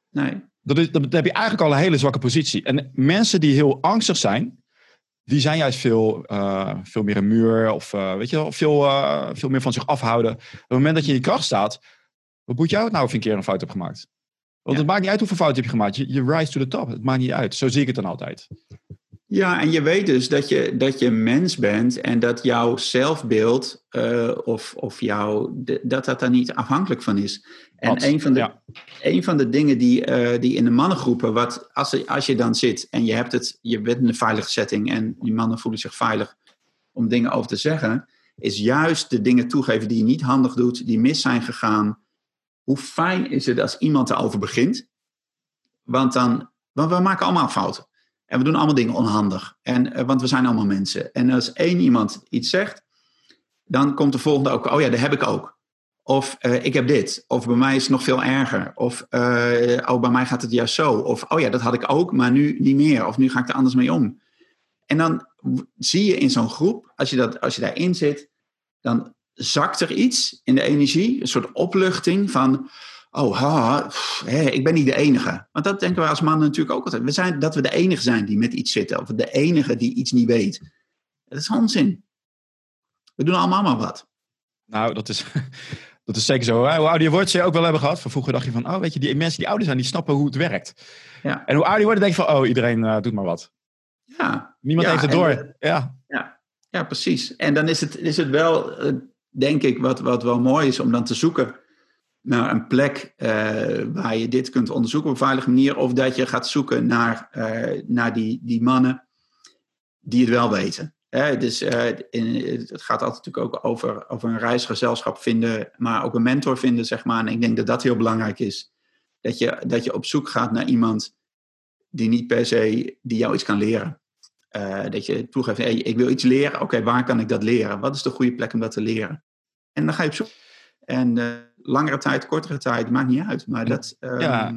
nee. Dat is, dan heb je eigenlijk al een hele zwakke positie. En mensen die heel angstig zijn, die zijn juist veel, eh, veel meer een muur of eh, weet je wel, veel, eh, veel meer van zich afhouden. Op het moment dat je in je kracht staat, wat moet jou het nou of je een keer een fout hebt gemaakt? Want Ja. het maakt niet uit hoeveel fouten heb je gemaakt. Je, je rise to the top. Het maakt niet uit. Zo zie ik het dan altijd. Ja, en je weet dus dat je, dat je mens bent en dat jouw zelfbeeld eh, of, of jouw, dat dat daar niet afhankelijk van is. En Wat? een van de, Ja. een van de dingen die, eh, die in de mannengroepen, wat, als, je- als je dan zit en je, hebt het, je bent in een veilige setting en die mannen voelen zich veilig om dingen over te zeggen, is juist de dingen toegeven die je niet handig doet, die mis zijn gegaan. Hoe fijn is het als iemand erover begint? Want dan, want we maken allemaal fouten. En we doen allemaal dingen onhandig. En, eh, want we zijn allemaal mensen. En als één iemand iets zegt, dan komt de volgende ook. Oh ja, dat heb ik ook. Of eh, ik heb dit. Of bij mij is het nog veel erger. Of eh, oh, bij mij gaat het juist zo. Of oh ja, dat had ik ook, maar nu niet meer. Of nu ga ik er anders mee om. En dan zie je in zo'n groep, als je, dat, als je daarin zit, dan zakt er iets in de energie. Een soort opluchting van. Oh, ha, pff, hé, ik ben niet de enige. Want dat denken we als mannen natuurlijk ook altijd. We zijn, dat we de enige zijn die met iets zitten. Of de enige die iets niet weet. Dat is onzin. We doen allemaal maar wat. Nou, dat is, dat is zeker zo. Hoe ouder je wordt, je ook wel hebben gehad. Van vroeger dacht je van, oh weet je, die mensen die ouder zijn, die snappen hoe het werkt. Ja. En hoe ouder je wordt, denk je van, oh iedereen eh, doet maar wat. Ja, Niemand Ja, heeft het door. eh, ja. ja precies. En dan is het, is het wel, eh, denk ik, wat, wat wel mooi is om dan te zoeken naar een plek eh, waar je dit kunt onderzoeken op een veilige manier. Of dat je gaat zoeken naar, eh, naar die, die mannen die het wel weten. Hè, dus eh, in, het gaat altijd natuurlijk ook over, over een reisgezelschap vinden, maar ook een mentor vinden, zeg maar. En ik denk dat dat heel belangrijk is. Dat je, dat je op zoek gaat naar iemand die niet per se, die jou iets kan leren. Dat je toegeeft, hey, ik wil iets leren. Oké, waar kan ik dat leren? Wat is de goede plek om dat te leren? En dan ga je op zoek. En langere tijd, kortere tijd, maakt niet uit. Maar dat... ehm, Ja.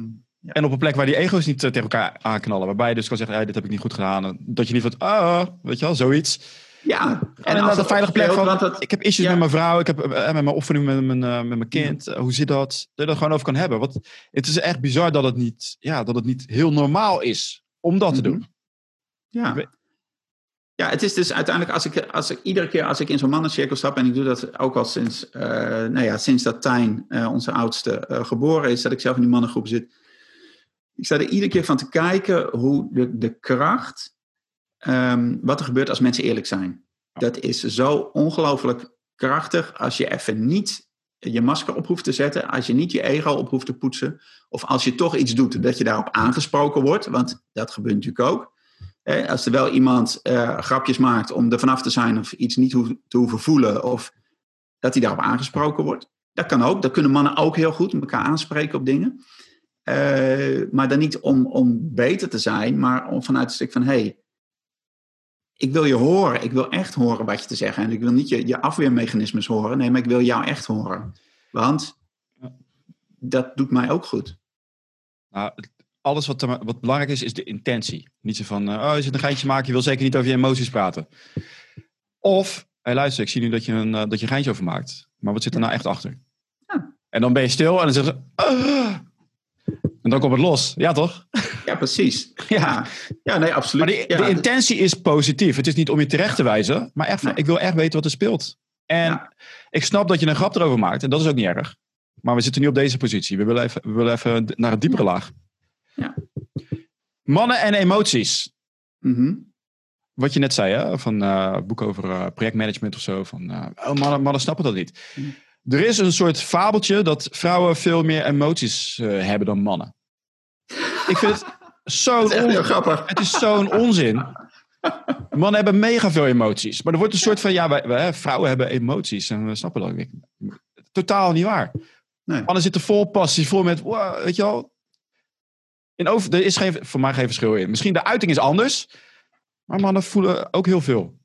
En op een plek waar die ego's niet eh, tegen elkaar aanknallen. Waarbij je dus kan zeggen, hey, dit heb ik niet goed gedaan. En Dat je niet van, ah, weet je wel, zoiets. ja. En een het veilige plek van, dat- ik heb issues ja. met mijn vrouw, ik heb eh, met mijn opvoeding met mijn, eh, met mijn kind. Eh, Hoe zit dat? Dat je dat gewoon over kan hebben. Want het is echt bizar dat het niet, ja, dat het niet heel normaal is om dat te Mhm. doen. Ja. Ja, het is dus uiteindelijk, als ik, als ik iedere keer als ik in zo'n mannencirkel stap, en ik doe dat ook al sinds, eh, nou ja, sinds dat Tijn, eh, onze oudste, eh, geboren is, dat ik zelf in die mannengroep zit. Ik sta er iedere keer van te kijken hoe de, de kracht, ehm, wat er gebeurt als mensen eerlijk zijn. Dat is zo ongelooflijk krachtig als je even niet je masker op hoeft te zetten, als je niet je ego op hoeft te poetsen, of als je toch iets doet, dat je daarop aangesproken wordt, want dat gebeurt natuurlijk ook. Als er wel iemand eh, grapjes maakt om er vanaf te zijn of iets niet hoef- te hoeven voelen, of dat hij daarop aangesproken wordt. Dat kan ook. Dat kunnen mannen ook heel goed, elkaar aanspreken op dingen. Eh, maar dan niet om, om beter te zijn, maar om vanuit een stuk van: hé, hey, ik wil je horen. Ik wil echt horen wat je te zeggen. En ik wil niet je, je afweermechanismes horen. Nee, maar ik wil jou echt horen. Want dat doet mij ook goed. Nou, het- alles wat, wat belangrijk is, is de intentie. Niet zo van, eh, oh, je zit een geintje maken, je wil zeker niet over je emoties praten. Of, hey, luister, ik zie nu dat je, een, eh, dat je een geintje over maakt. Maar wat zit er nou echt achter? Ja. En dan ben je stil en dan zeggen ze, "Ah." en dan komt het los. Ja, toch? Ja, precies. Ja. Ja, nee, absoluut. Maar de, ja, de intentie is positief. Het is niet om je terecht te wijzen, maar echt Nee. ik wil echt weten wat er speelt. En Ja. ik snap dat je een grap erover maakt, en dat is ook niet erg. Maar we zitten nu op deze positie. We willen even, we willen even naar een diepere laag. Ja. Mannen en emoties. mhm. Wat je net zei, hè? van eh boek over eh, projectmanagement of zo. Van, eh, oh, mannen, mannen snappen dat niet. Mm. Er is een soort fabeltje dat vrouwen veel meer emoties eh, hebben dan mannen. Ik vind het zo'n onzin. grappig. Het is zo'n onzin. Mannen hebben mega veel emoties. Maar er wordt een soort van, ja, wij, wij, vrouwen hebben emoties. En we snappen dat niet. Totaal niet waar. Nee. Mannen zitten vol passie, vol met, wow, weet je wel. In over, er is geen, voor mij geen verschil in. Misschien de uiting is anders. Maar mannen voelen ook heel veel.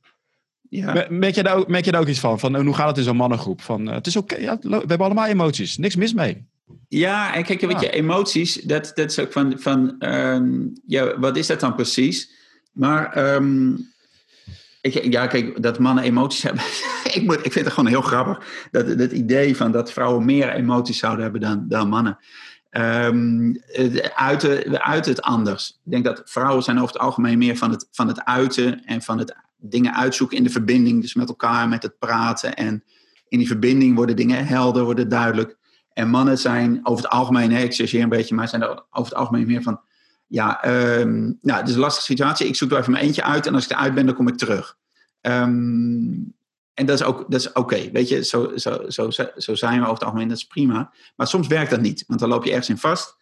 Ja. Merk je, daar ook, merk je daar ook iets van? van hoe gaat het in zo'n mannengroep? Van, het is oké, ja, we hebben allemaal emoties. Niks mis mee. Ja, en kijk, weet je, emoties, dat, dat is ook van, van ehm, ja, wat is dat dan precies? Maar, ehm, ik, ja, kijk, dat mannen emoties hebben, ik, moet, ik vind het gewoon heel grappig. Dat, dat idee van dat vrouwen meer emoties zouden hebben dan, dan mannen. Um, uiten, uiten het anders. Ik denk dat vrouwen zijn over het algemeen meer van het, van het uiten en van het dingen uitzoeken in de verbinding. Dus met elkaar, met het praten. En in die verbinding worden dingen helder, worden duidelijk. En mannen zijn over het algemeen, nee, ik een beetje, maar zijn er over het algemeen meer van, ja, um, nou, het is een lastige situatie. Ik zoek er even mijn eentje uit en als ik eruit ben, dan kom ik terug. Um, en dat is ook dat is oké, weet je, zo, zo, zo, zo zijn we over het algemeen, dat is prima. Maar soms werkt dat niet, want dan loop je ergens in vast.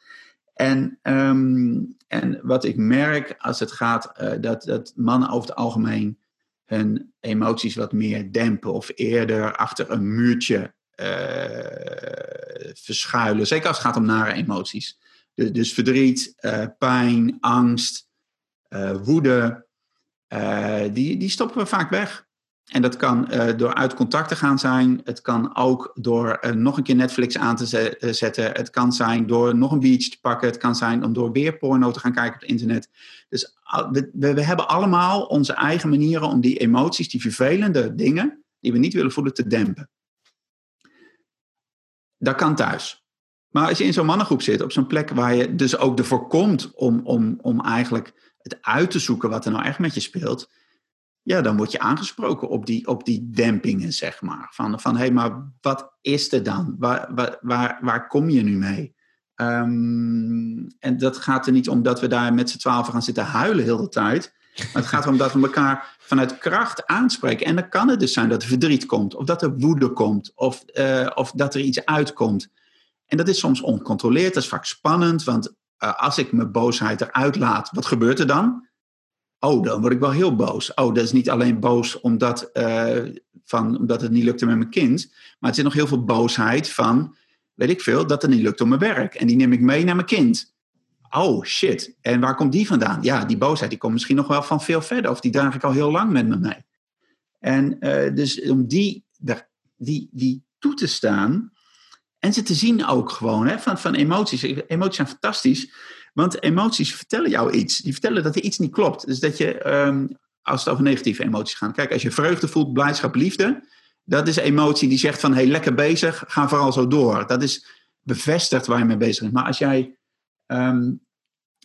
En, um, en wat ik merk als het gaat, uh, dat, dat mannen over het algemeen hun emoties wat meer dempen of eerder achter een muurtje uh, verschuilen. Zeker als het gaat om nare emoties. Dus, dus verdriet, uh, pijn, angst, woede, die, die stoppen we vaak weg. En dat kan uh, door uit contact te gaan zijn. Het kan ook door uh, nog een keer Netflix aan te uh, zetten. Het kan zijn door nog een biertje te pakken. Het kan zijn om door weer porno te gaan kijken op het internet. Dus we, we, hebben allemaal onze eigen manieren om die emoties, die vervelende dingen, die we niet willen voelen, te dempen. Dat kan thuis. Maar als je in zo'n mannengroep zit, op zo'n plek waar je dus ook ervoor komt om, om, om eigenlijk het uit te zoeken wat er nou echt met je speelt ja, dan word je aangesproken op die, op die dempingen, zeg maar. Van, van hé, hey, maar wat is er dan? Waar, waar, waar, waar kom je nu mee? Um, en dat gaat er niet om dat we daar met z'n twaalf gaan zitten huilen heel de tijd. Maar het gaat erom dat we elkaar vanuit kracht aanspreken. En dan kan het dus zijn dat er verdriet komt, of dat er woede komt, of, uh, of dat er iets uitkomt. En dat is soms oncontroleerd, dat is vaak spannend, want uh, als ik mijn boosheid eruit laat, wat gebeurt er dan? Oh, dan word ik wel heel boos. Oh, dat is niet alleen boos omdat, uh, van, omdat het niet lukte met mijn kind. Maar het zit nog heel veel boosheid van, weet ik veel, dat het niet lukt op mijn werk. En die neem ik mee naar mijn kind. Oh, shit. En waar komt die vandaan? Ja, die boosheid die komt misschien nog wel van veel verder. Of die draag ik al heel lang met me mee. En uh, dus om die, die, die toe te staan. En ze te zien ook gewoon, hè, van, van emoties. Emoties zijn fantastisch. Want emoties vertellen jou iets. Die vertellen dat er iets niet klopt. Dus dat je, um, als het over negatieve emoties gaat. Kijk, als je vreugde voelt, blijdschap, liefde. Dat is emotie die zegt van, hey, lekker bezig, ga vooral zo door. Dat is bevestigd waar je mee bezig bent. Maar als jij um,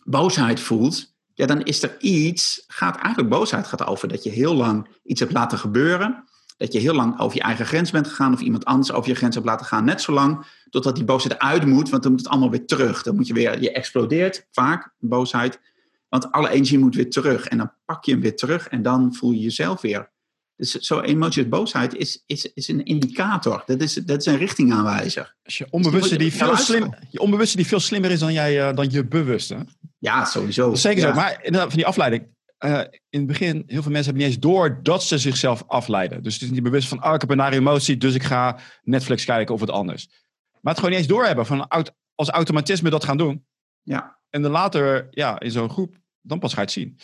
boosheid voelt, ja, dan is er iets, gaat eigenlijk boosheid gaat over dat je heel lang iets hebt laten gebeuren dat je heel lang over je eigen grens bent gegaan of iemand anders over je grens hebt laten gaan. Net zo lang totdat die boosheid uit moet, want dan moet het allemaal weer terug. Dan moet je weer, je explodeert vaak, boosheid, want alle energie moet weer terug. En dan pak je hem weer terug en dan voel je jezelf weer. Dus zo'n emotie als boosheid is, is, is een indicator. Dat is, dat is een richtingaanwijzer. Als je onbewuste, die veel, slim, je onbewuste die veel slimmer is dan, jij, uh, dan je bewuste. Ja, sowieso. zeker ja. zo. Maar van die afleiding uh, in het begin, heel veel mensen hebben niet eens door dat ze zichzelf afleiden. Dus het is niet bewust van, oh, ik heb een nare emotie, dus ik ga Netflix kijken of wat anders. Maar het gewoon niet eens doorhebben van als automatisme dat gaan doen. Ja. En dan later, ja, in zo'n groep, dan pas ga je het zien.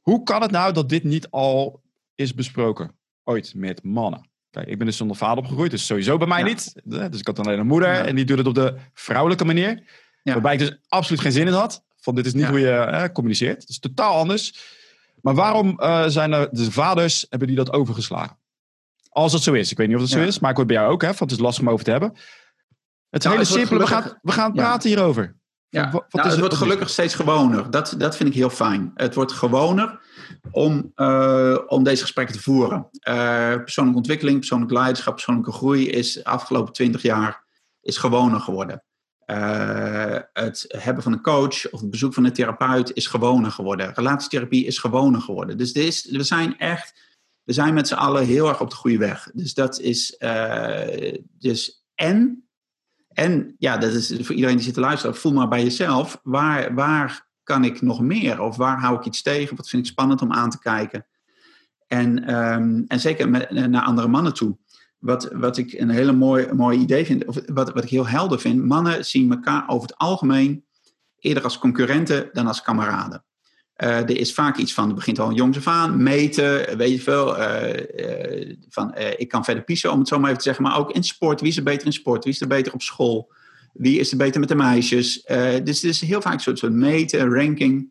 Hoe kan het nou dat dit niet al is besproken ooit met mannen? Kijk, ik ben dus zonder vader opgegroeid, dus sowieso bij mij ja. niet. Dus ik had alleen een moeder ja. en die doet het op de vrouwelijke manier. Ja. Waarbij ik dus absoluut geen zin in had. Van dit is niet hoe je eh, communiceert. Het is totaal anders. Maar waarom uh, zijn er de vaders, hebben die dat overgeslagen? Als het zo is. Ik weet niet of het zo is, maar ik hoor bij jou ook, hè, want het is lastig om over te hebben. Het is nou, hele simpele, we gaan, we gaan praten hierover. Ja, wat, wat nou, het, het wordt gelukkig steeds gewoner. Dat, dat vind ik heel fijn. Het wordt gewoner om, uh, om deze gesprekken te voeren. Uh, persoonlijke ontwikkeling, persoonlijk leiderschap, persoonlijke groei is de afgelopen twintig jaar is gewoner geworden. Uh, het hebben van een coach of het bezoek van een therapeut is gewoner geworden. Relatietherapie is gewoner geworden. Dus is, we zijn echt, we zijn met z'n allen heel erg op de goede weg. Dus dat is, uh, dus en, en ja, dat is voor iedereen die zit te luisteren, voel maar bij jezelf, waar, waar kan ik nog meer? Of waar hou ik iets tegen? Wat vind ik spannend om aan te kijken? En, um, en zeker met, naar andere mannen toe. Wat, wat ik een hele mooi, mooi idee vind, of wat, wat ik heel helder vind, mannen zien elkaar over het algemeen eerder als concurrenten dan als kameraden. Uh, er is vaak iets van, het begint al jongs af aan, meten, weet je veel. Uh, van, ik kan verder piezen, om het zo maar even te zeggen. Maar ook in sport, wie is er beter in sport? Wie is er beter op school? Wie is er beter met de meisjes? dus het is heel vaak een soort, soort meten, ranking.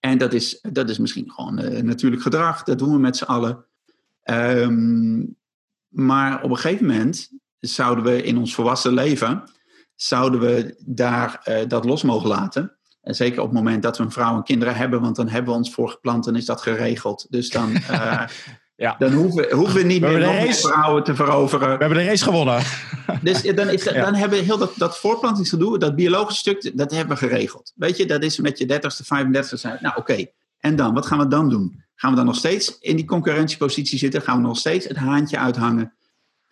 En dat is, dat is misschien gewoon natuurlijk gedrag. Dat doen we met z'n allen. Um, maar op een gegeven moment zouden we in ons volwassen leven, zouden we daar dat los mogen laten. En zeker op het moment dat we een vrouw en kinderen hebben, want dan hebben we ons voorgeplant en is dat geregeld. Dus dan, uh, ja. dan hoeven, hoeven we niet we meer nog race, vrouwen te veroveren. We hebben de race gewonnen. Dus dan, is dan hebben we heel dat, dat voortplantingsgedoe, dat biologische stuk, dat hebben we geregeld. Weet je, dat is met je 30ste, 35ste zijn. Nou oké, en dan, wat gaan we dan doen? Gaan we dan nog steeds in die concurrentiepositie zitten? Gaan we nog steeds het haantje uithangen?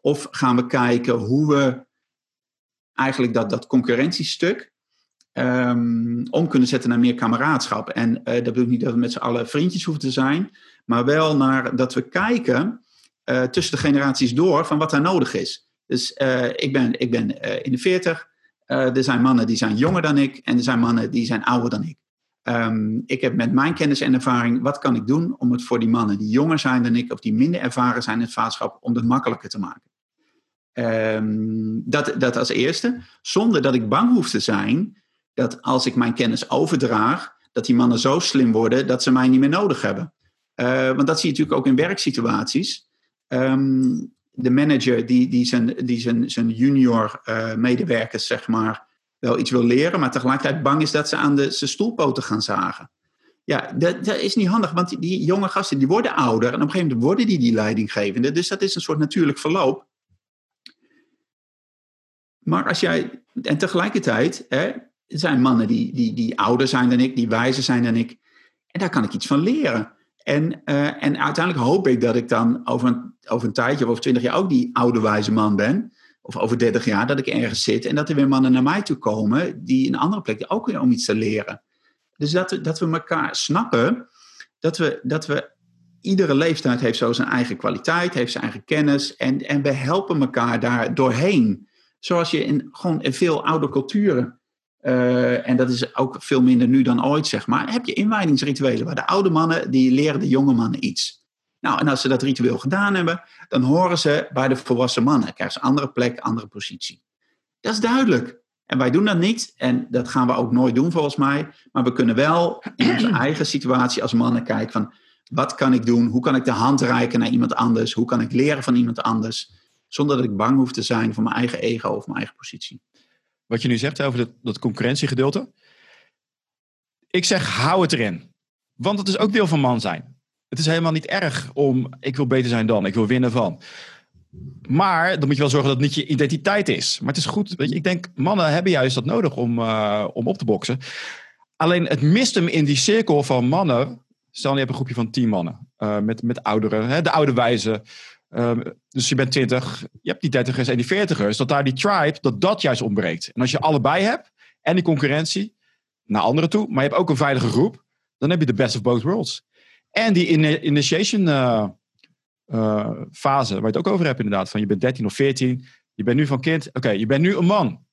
Of gaan we kijken hoe we eigenlijk dat, dat concurrentiestuk um, om kunnen zetten naar meer kameraadschap. En uh, dat bedoel ik niet dat we met z'n allen vriendjes hoeven te zijn, maar wel naar dat we kijken uh, tussen de generaties door van wat er nodig is. Dus uh, ik ben, ik ben in de 40. er zijn mannen die zijn jonger dan ik en er zijn mannen die zijn ouder dan ik. Um, ik heb met mijn kennis en ervaring, wat kan ik doen om het voor die mannen die jonger zijn dan ik of die minder ervaren zijn in het vaderschap, om het makkelijker te maken. Um, dat, dat als eerste, zonder dat ik bang hoef te zijn dat als ik mijn kennis overdraag, dat die mannen zo slim worden dat ze mij niet meer nodig hebben. Uh, want dat zie je natuurlijk ook in werksituaties. Um, de manager die, die, zijn, die zijn, zijn junior uh, medewerkers, zeg maar, wel iets wil leren, maar tegelijkertijd bang is dat ze aan de zijn stoelpoten gaan zagen. Ja, dat, dat is niet handig, want die, jonge gasten die worden ouder en op een gegeven moment worden die die leidinggevende. Dus dat is een soort natuurlijk verloop. Maar als jij, en tegelijkertijd, hè, er zijn mannen die, die, die ouder zijn dan ik, die wijzer zijn dan ik. En daar kan ik iets van leren. En, uh, en uiteindelijk hoop ik dat ik dan over een, over een tijdje of over twintig jaar ook die oude wijze man ben. Of over dertig jaar dat ik ergens zit en dat er weer mannen naar mij toe komen die een andere plek ook weer om iets te leren. Dus dat, dat we elkaar snappen, dat we, dat we iedere leeftijd heeft zo zijn eigen kwaliteit, heeft zijn eigen kennis en, en we helpen elkaar daar doorheen. Zoals je in, gewoon in veel oude culturen uh, en dat is ook veel minder nu dan ooit, zeg maar. Heb je inwijdingsrituelen waar de oude mannen die leren de jonge mannen iets. Nou, en als ze dat ritueel gedaan hebben, dan horen ze bij de volwassen mannen. Krijgen ze een andere plek, andere positie. Dat is duidelijk. En wij doen dat niet. En dat gaan we ook nooit doen volgens mij. Maar we kunnen wel in onze eigen situatie als mannen kijken van... Wat kan ik doen? Hoe kan ik de hand reiken naar iemand anders? Hoe kan ik leren van iemand anders? Zonder dat ik bang hoef te zijn voor mijn eigen ego of mijn eigen positie wat je nu zegt over dat, dat concurrentiegedeelte. Ik zeg, hou het erin. Want het is ook deel van man zijn. Het is helemaal niet erg om, ik wil beter zijn dan, ik wil winnen van. Maar dan moet je wel zorgen dat het niet je identiteit is. Maar het is goed, weet je, ik denk, mannen hebben juist dat nodig om, uh, om op te boksen. Alleen het mist hem in die cirkel van mannen. Stel, je hebt een groepje van tien mannen. Uh, met, met ouderen, hè, de oude wijzen. Ehm, dus je bent 20, je hebt die 30ers en die 40ers, dat daar die tribe, dat dat juist ontbreekt. En als je allebei hebt en die concurrentie naar anderen toe, maar je hebt ook een veilige groep, dan heb je de best of both worlds. En die initiation uh, uh, fase, waar je het ook over hebt inderdaad, van je bent 13 of 14, je bent nu van kind, oké, je bent nu een man.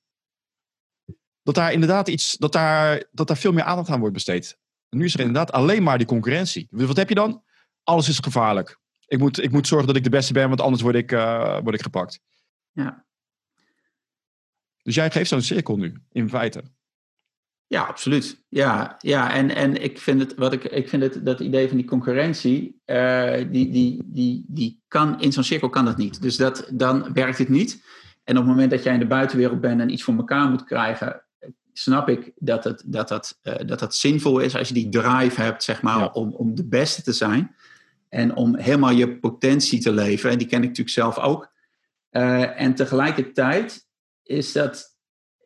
Dat daar inderdaad iets, dat daar, dat daar veel meer aandacht aan wordt besteed. En nu is er inderdaad alleen maar die concurrentie. Wat heb je dan? Alles is gevaarlijk ik moet, ik moet zorgen dat ik de beste ben, want anders word ik, uh, word ik gepakt. Ja. Dus jij geeft zo'n cirkel nu, in feite. Ja, absoluut. Ja, ja en, en ik vind het, wat ik, ik vind het, dat idee van die concurrentie, uh, die, die, die, die kan, in zo'n cirkel kan dat niet. Dus dat, dan werkt het niet. En op het moment dat jij in de buitenwereld bent en iets voor elkaar moet krijgen, snap ik dat het, dat, dat, uh, dat, dat zinvol is als je die drive hebt, zeg maar, om, om de beste te zijn. En om helemaal je potentie te leven. En die ken ik natuurlijk zelf ook. Uh, en tegelijkertijd is dat,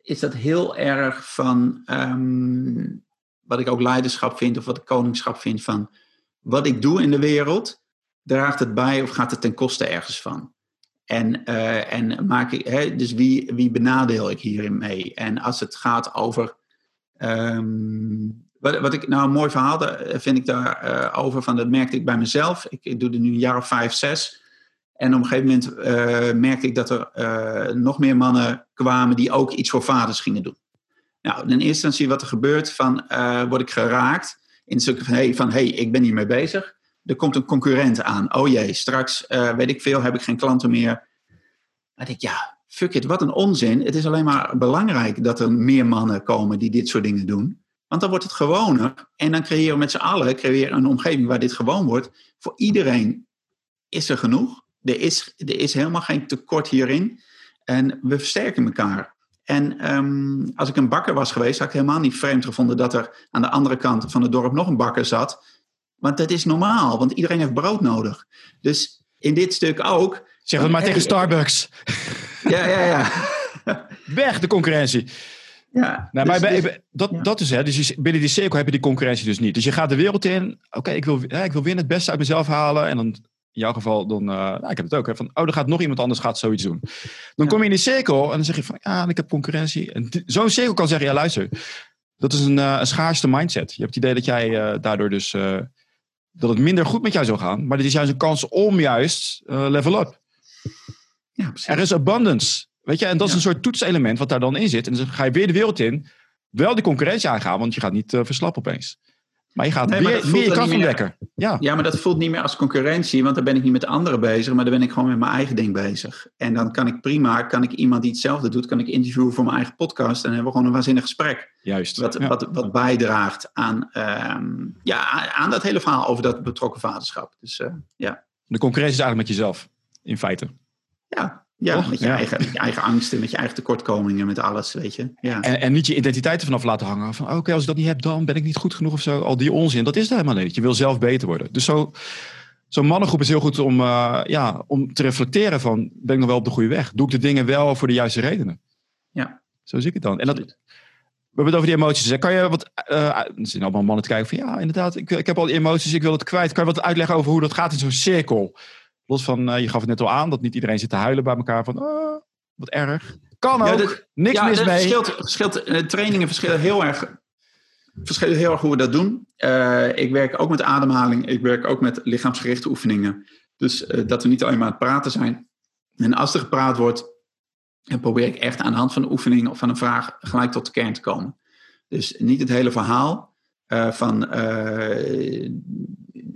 is dat heel erg van um, wat ik ook leiderschap vind, of wat ik koningschap vind, van wat ik doe in de wereld, draagt het bij of gaat het ten koste ergens van? En, uh, en maak ik, hè, dus wie, wie benadeel ik hierin mee? En als het gaat over um, wat, wat ik nou een mooi verhaal vind ik daarover, uh, over, van dat merkte ik bij mezelf. Ik, ik, doe er nu een jaar of vijf, zes. En op een gegeven moment uh, merkte ik dat er uh, nog meer mannen kwamen die ook iets voor vaders gingen doen. Nou, in eerste instantie wat er gebeurt, van, word ik geraakt. In het stuk van, hey, hey, ik ben hiermee bezig. Er komt een concurrent aan. Oh jee, straks, weet ik veel, heb ik geen klanten meer. Dan denk ik, ja, fuck it, wat een onzin. Het is alleen maar belangrijk dat er meer mannen komen die dit soort dingen doen. Want dan wordt het gewoner. En dan creëren we met z'n allen creëren een omgeving waar dit gewoon wordt. Voor iedereen is er genoeg. Er is, er is helemaal geen tekort hierin. En we versterken elkaar. En ehm, als ik een bakker was geweest, had ik helemaal niet vreemd gevonden dat er aan de andere kant van het dorp nog een bakker zat. Want dat is normaal, want iedereen heeft brood nodig. Dus in dit stuk ook. Zeg het maar tegen Starbucks. Ja, ja, ja. Weg de concurrentie. Ja, nou, dus, maar bij, dus, dat, ja. dat is hè. Dus binnen die cirkel heb je die concurrentie dus niet. Dus je gaat de wereld in. Oké, ik, wil, ja, ik wil weer het beste uit mezelf halen. En dan, in jouw geval, dan, uh, nou, ik heb het ook. Hè, van, oh, er gaat nog iemand anders gaat zoiets doen. Dan kom je in die cirkel en dan zeg je van, ja, ik heb concurrentie. En zo'n cirkel kan zeggen, ja, luister. Dat is een, eh, een schaarste mindset. Je hebt het idee dat jij eh, daardoor dus... eh, dat het minder goed met jou zou gaan. Maar dit is juist een kans om juist eh, level up. ja. Er is abundance. Weet je, en dat is Ja. een soort toetselement wat daar dan in zit. En dan ga je weer de wereld in. Wel die concurrentie aangaan, want je gaat niet eh, verslappen opeens. Maar je gaat Nee, weer, meer kracht ontdekken. Ja, Ja, maar dat voelt niet meer als concurrentie, want dan ben ik niet met de anderen bezig, maar dan ben ik gewoon met mijn eigen ding bezig. En dan kan ik prima, kan ik iemand die hetzelfde doet, kan ik interviewen voor mijn eigen podcast en dan hebben we gewoon een waanzinnig gesprek. juist. Wat, Ja. wat, wat bijdraagt aan, ehm, ja, aan dat hele verhaal over dat betrokken vaderschap. Dus eh, ja, De concurrentie is eigenlijk met jezelf, in feite. ja, ja Toch? met, je Ja. Eigen, met je eigen angsten, met je eigen tekortkomingen, met alles, weet je. Ja. En, en niet je identiteit ervan af laten hangen. Van oké, als ik dat niet heb, dan ben ik niet goed genoeg of zo. Al die onzin, dat is het helemaal niet. Je wil zelf beter worden. Dus zo, zo'n mannengroep is heel goed om, eh, ja, om te reflecteren van... ben ik nog wel op de goede weg? Doe ik de dingen wel voor de juiste redenen? Ja. Zo zie ik het dan. En dat, we hebben het over die emoties. Kan je wat... eh er zijn allemaal mannen te kijken van... ja, inderdaad, ik, ik heb al die emoties, ik wil het kwijt. Kan je wat uitleggen over hoe dat gaat in zo'n cirkel? Los van, eh, je gaf het net al aan... dat niet iedereen zit te huilen bij elkaar van... oh, wat erg. Kan ook. Ja, Niks ja, mis mee. Verschilt, verschilt, eh, trainingen verschillen heel erg. Verschillen heel erg hoe we dat doen. Eh, ik werk ook met ademhaling. Ik werk ook met lichaamsgerichte oefeningen. Dus dat we niet alleen maar aan het praten zijn. En als er gepraat wordt, dan probeer ik echt aan de hand van een oefening of van een vraag gelijk tot de kern te komen. Dus niet het hele verhaal eh, van, eh,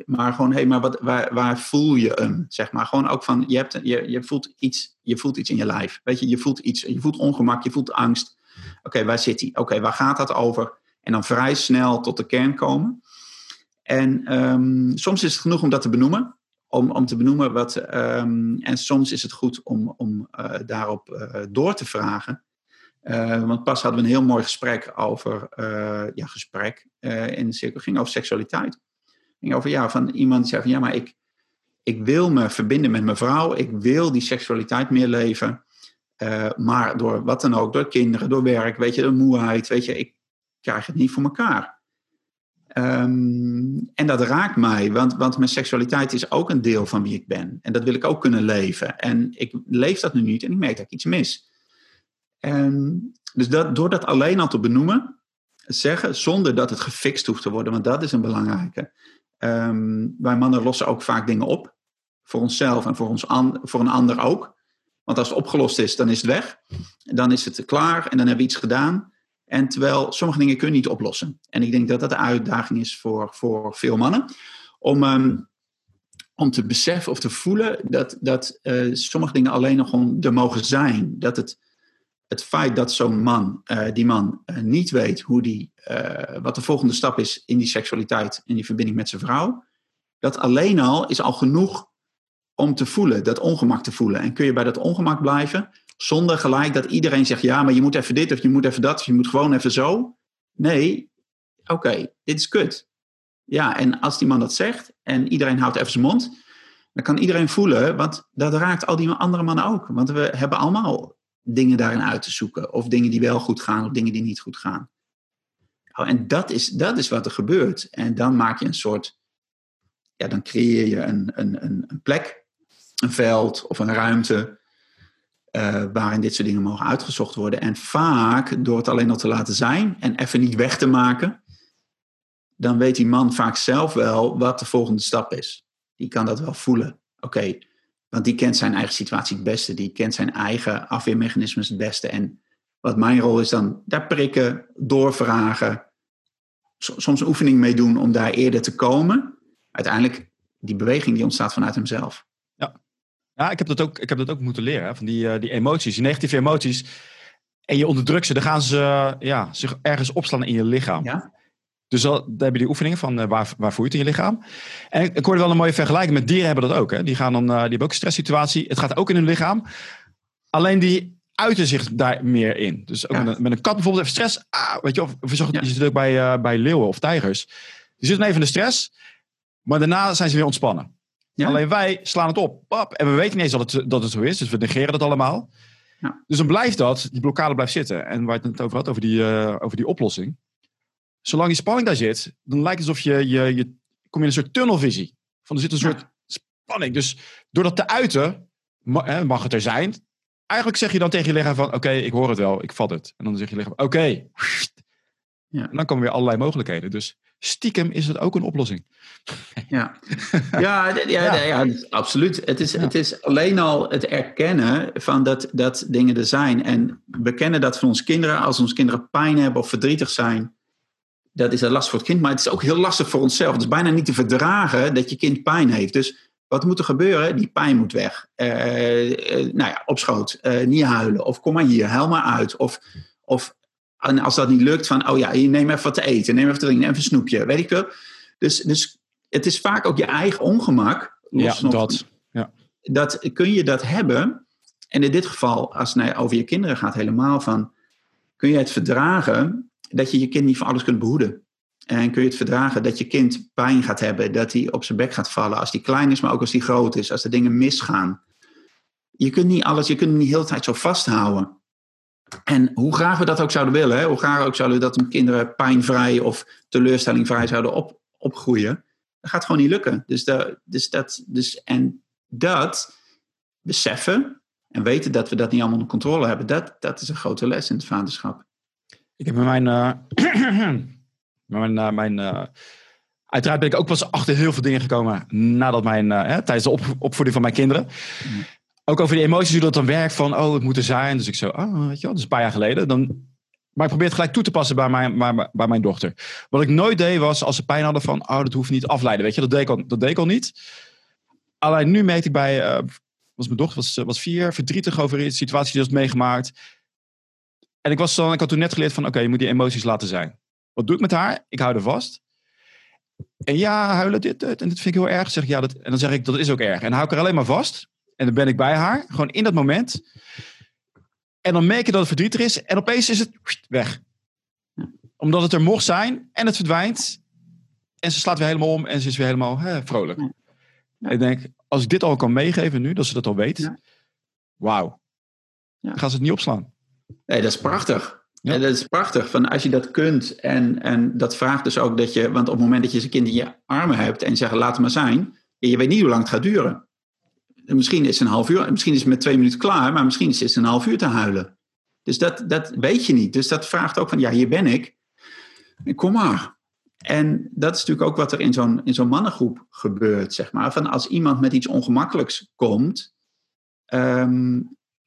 maar gewoon, hé, hey, maar wat, waar, waar voel je hem? Zeg maar gewoon ook van, je, hebt, je, je, voelt iets, je voelt iets in je lijf. Weet je, je voelt iets, je voelt ongemak, je voelt angst. Oké, waar zit hij? Oké, waar gaat dat over? En dan vrij snel tot de kern komen. En ehm, soms is het genoeg om dat te benoemen. Om, om te benoemen wat. ehm, en soms is het goed om, om eh, daarop door te vragen. Eh, want pas hadden we een heel mooi gesprek over. eh, ja, gesprek eh, in de cirkel. ging over seksualiteit. ging over ja, van iemand die zei van ja, maar ik, ik wil me verbinden met mijn vrouw. Ik wil die seksualiteit meer leven. Maar door wat dan ook, door kinderen, door werk, weet je, de moeheid, weet je, ik krijg het niet voor elkaar. Ehm, en dat raakt mij, want, want mijn seksualiteit is ook een deel van wie ik ben. En dat wil ik ook kunnen leven. En ik leef dat nu niet en ik merk dat ik iets mis. En dus dat, door dat alleen al te benoemen, zeggen, zonder dat het gefixt hoeft te worden, want dat is een belangrijke. Ehm, wij mannen lossen ook vaak dingen op, voor onszelf en voor, ons voor een ander ook. Want als het opgelost is, dan is het weg. Dan is het klaar en dan hebben we iets gedaan. En terwijl sommige dingen kun je niet oplossen. En ik denk dat dat de uitdaging is voor, voor veel mannen. Om, ehm, om te beseffen of te voelen dat, dat eh, sommige dingen alleen nog gewoon er mogen zijn. Dat het, het feit dat zo'n man, eh, die man, eh, niet weet hoe die, eh, wat de volgende stap is in die seksualiteit, in die verbinding met zijn vrouw. Dat alleen al is al genoeg om te voelen, dat ongemak te voelen. En kun je bij dat ongemak blijven, zonder gelijk dat iedereen zegt, ja, maar je moet even dit of je moet even dat, of je moet gewoon even zo. Nee, oké, dit is kut. Ja, en als die man dat zegt en iedereen houdt even zijn mond, dan kan iedereen voelen, want dat raakt al die andere mannen ook. Want we hebben allemaal dingen daarin uit te zoeken. Of dingen die wel goed gaan, of dingen die niet goed gaan. Oh, en dat is, dat is wat er gebeurt. En dan maak je een soort, ja, dan creëer je een, een, een, een plek, een veld of een ruimte uh, waarin dit soort dingen mogen uitgezocht worden. En vaak door het alleen al te laten zijn en even niet weg te maken, dan weet die man vaak zelf wel wat de volgende stap is. Die kan dat wel voelen. Oké, want die kent zijn eigen situatie het beste, die kent zijn eigen afweermechanismes het beste. En wat mijn rol is dan, daar prikken, doorvragen. soms een oefening mee doen om daar eerder te komen. Uiteindelijk, die beweging die ontstaat vanuit hemzelf. Ja, ja ik, heb dat ook, ik heb dat ook moeten leren. Hè? Van die, uh, die emoties, die negatieve emoties. En je onderdrukt ze, dan gaan ze ja, zich ergens opslaan in je lichaam. Ja? Dus dan, dan heb je die oefeningen van uh, waar, waar het in je lichaam. En ik hoorde wel een mooie vergelijking met dieren hebben dat ook. Hè? Die, gaan dan, uh, die hebben ook een stresssituatie. Het gaat ook in hun lichaam. Alleen die uiten zich daar meer in. Dus ook ja. met, een, met, een, kat bijvoorbeeld even stress. Ah, weet je, of, je, ja. je zit ook bij, uh, bij leeuwen of tijgers. Die zitten even in de stress. Maar daarna zijn ze weer ontspannen. Ja. Alleen wij slaan het op. Pap, en we weten niet eens dat het, dat het zo is. Dus we negeren dat allemaal. Dus dan blijft dat, die blokkade blijft zitten. En waar je het over had, over die, uh, over die oplossing zolang die spanning daar zit, dan lijkt het alsof je, je, je kom je in een soort tunnelvisie. Van er zit een soort ja. spanning. Dus door dat te uiten, mag het er zijn. Eigenlijk zeg je dan tegen je lichaam van, oké, okay, ik hoor het wel, ik vat het. En dan zeg je lichaam, oké. Okay. Ja. En dan komen weer allerlei mogelijkheden. Dus stiekem is het ook een oplossing. Ja, ja, ja, ja. ja absoluut. Het is, het is alleen al het erkennen van dat, dat dingen er zijn. En we kennen dat van onze kinderen. Als onze kinderen pijn hebben of verdrietig zijn, dat is een last voor het kind, maar het is ook heel lastig voor onszelf. Het is bijna niet te verdragen dat je kind pijn heeft. Dus wat moet er gebeuren? Die pijn moet weg. Uh, uh, nou ja, op schoot. Uh, niet huilen. Of kom maar hier, huil maar uit. Of, of en als dat niet lukt, van oh ja, neem even wat te eten, neem even te drinken, even een snoepje, weet ik wel. Dus, dus het is vaak ook je eigen ongemak. Ja, dat. Ja. dat. Kun je dat hebben? En in dit geval, als het over je kinderen gaat, helemaal van, kun je het verdragen dat je je kind niet van alles kunt behoeden. En kun je het verdragen dat je kind pijn gaat hebben, dat hij op zijn bek gaat vallen als hij klein is, maar ook als hij groot is, als er dingen misgaan. Je kunt niet alles, je kunt hem niet de hele tijd zo vasthouden. En hoe graag we dat ook zouden willen, hè, hoe graag ook zouden we dat kinderen pijnvrij of teleurstellingvrij zouden op, opgroeien, dat gaat gewoon niet lukken. Dus, dus dat, dus, en dat beseffen en weten dat we dat niet allemaal onder controle hebben, dat, dat is een grote les in het vaderschap. Ik heb mijn. Uh, mijn, uh, mijn uh, uiteraard ben ik ook pas achter heel veel dingen gekomen. nadat mijn. Hè, tijdens de op, opvoeding van mijn kinderen. Mm. Ook over die emoties, hoe dat dan werkt. van. oh, het moet er zijn. Dus ik zo. Oh, weet je wel, dat is een paar jaar geleden. Dan, maar ik probeer het gelijk toe te passen bij mijn, bij, bij mijn dochter. Wat ik nooit deed was als ze pijn hadden van. oh, dat hoeft niet afleiden. Weet je, dat deed ik al, dat deed ik al niet. Alleen nu merkte ik bij. was mijn dochter was, was vier, verdrietig over een situatie die was meegemaakt. En ik, was dan, ik had toen net geleerd van, oké, je moet die emoties laten zijn. Wat doe ik met haar? Ik hou er vast. En ja, huilen, dit, dit. En dit vind ik heel erg. Zeg ik, ja, dat, en dan zeg ik, dat is ook erg. En dan hou ik er alleen maar vast. En dan ben ik bij haar. Gewoon in dat moment. En dan merk je dat het verdrietig is. En opeens is het weg. Omdat het er mocht zijn. En het verdwijnt. En ze slaat weer helemaal om. En ze is weer helemaal hè, vrolijk. Ja. Ik denk, als ik dit al kan meegeven nu, dat ze dat al weet. Ja. Wauw. Dan gaan ze het niet opslaan. Nee, dat is prachtig. Ja. Dat is prachtig. Van als je dat kunt en, en dat vraagt dus ook dat je, want op het moment dat je zijn kind in je armen hebt en je zegt laat het maar zijn, je weet niet hoe lang het gaat duren. Misschien is het een half uur, misschien is het met twee minuten klaar, maar misschien is het een half uur te huilen. Dus dat, dat weet je niet. Dus dat vraagt ook van ja, hier ben ik. Kom maar. En dat is natuurlijk ook wat er in zo'n, in zo'n mannengroep gebeurt, zeg maar. Van als iemand met iets ongemakkelijks komt, ehm,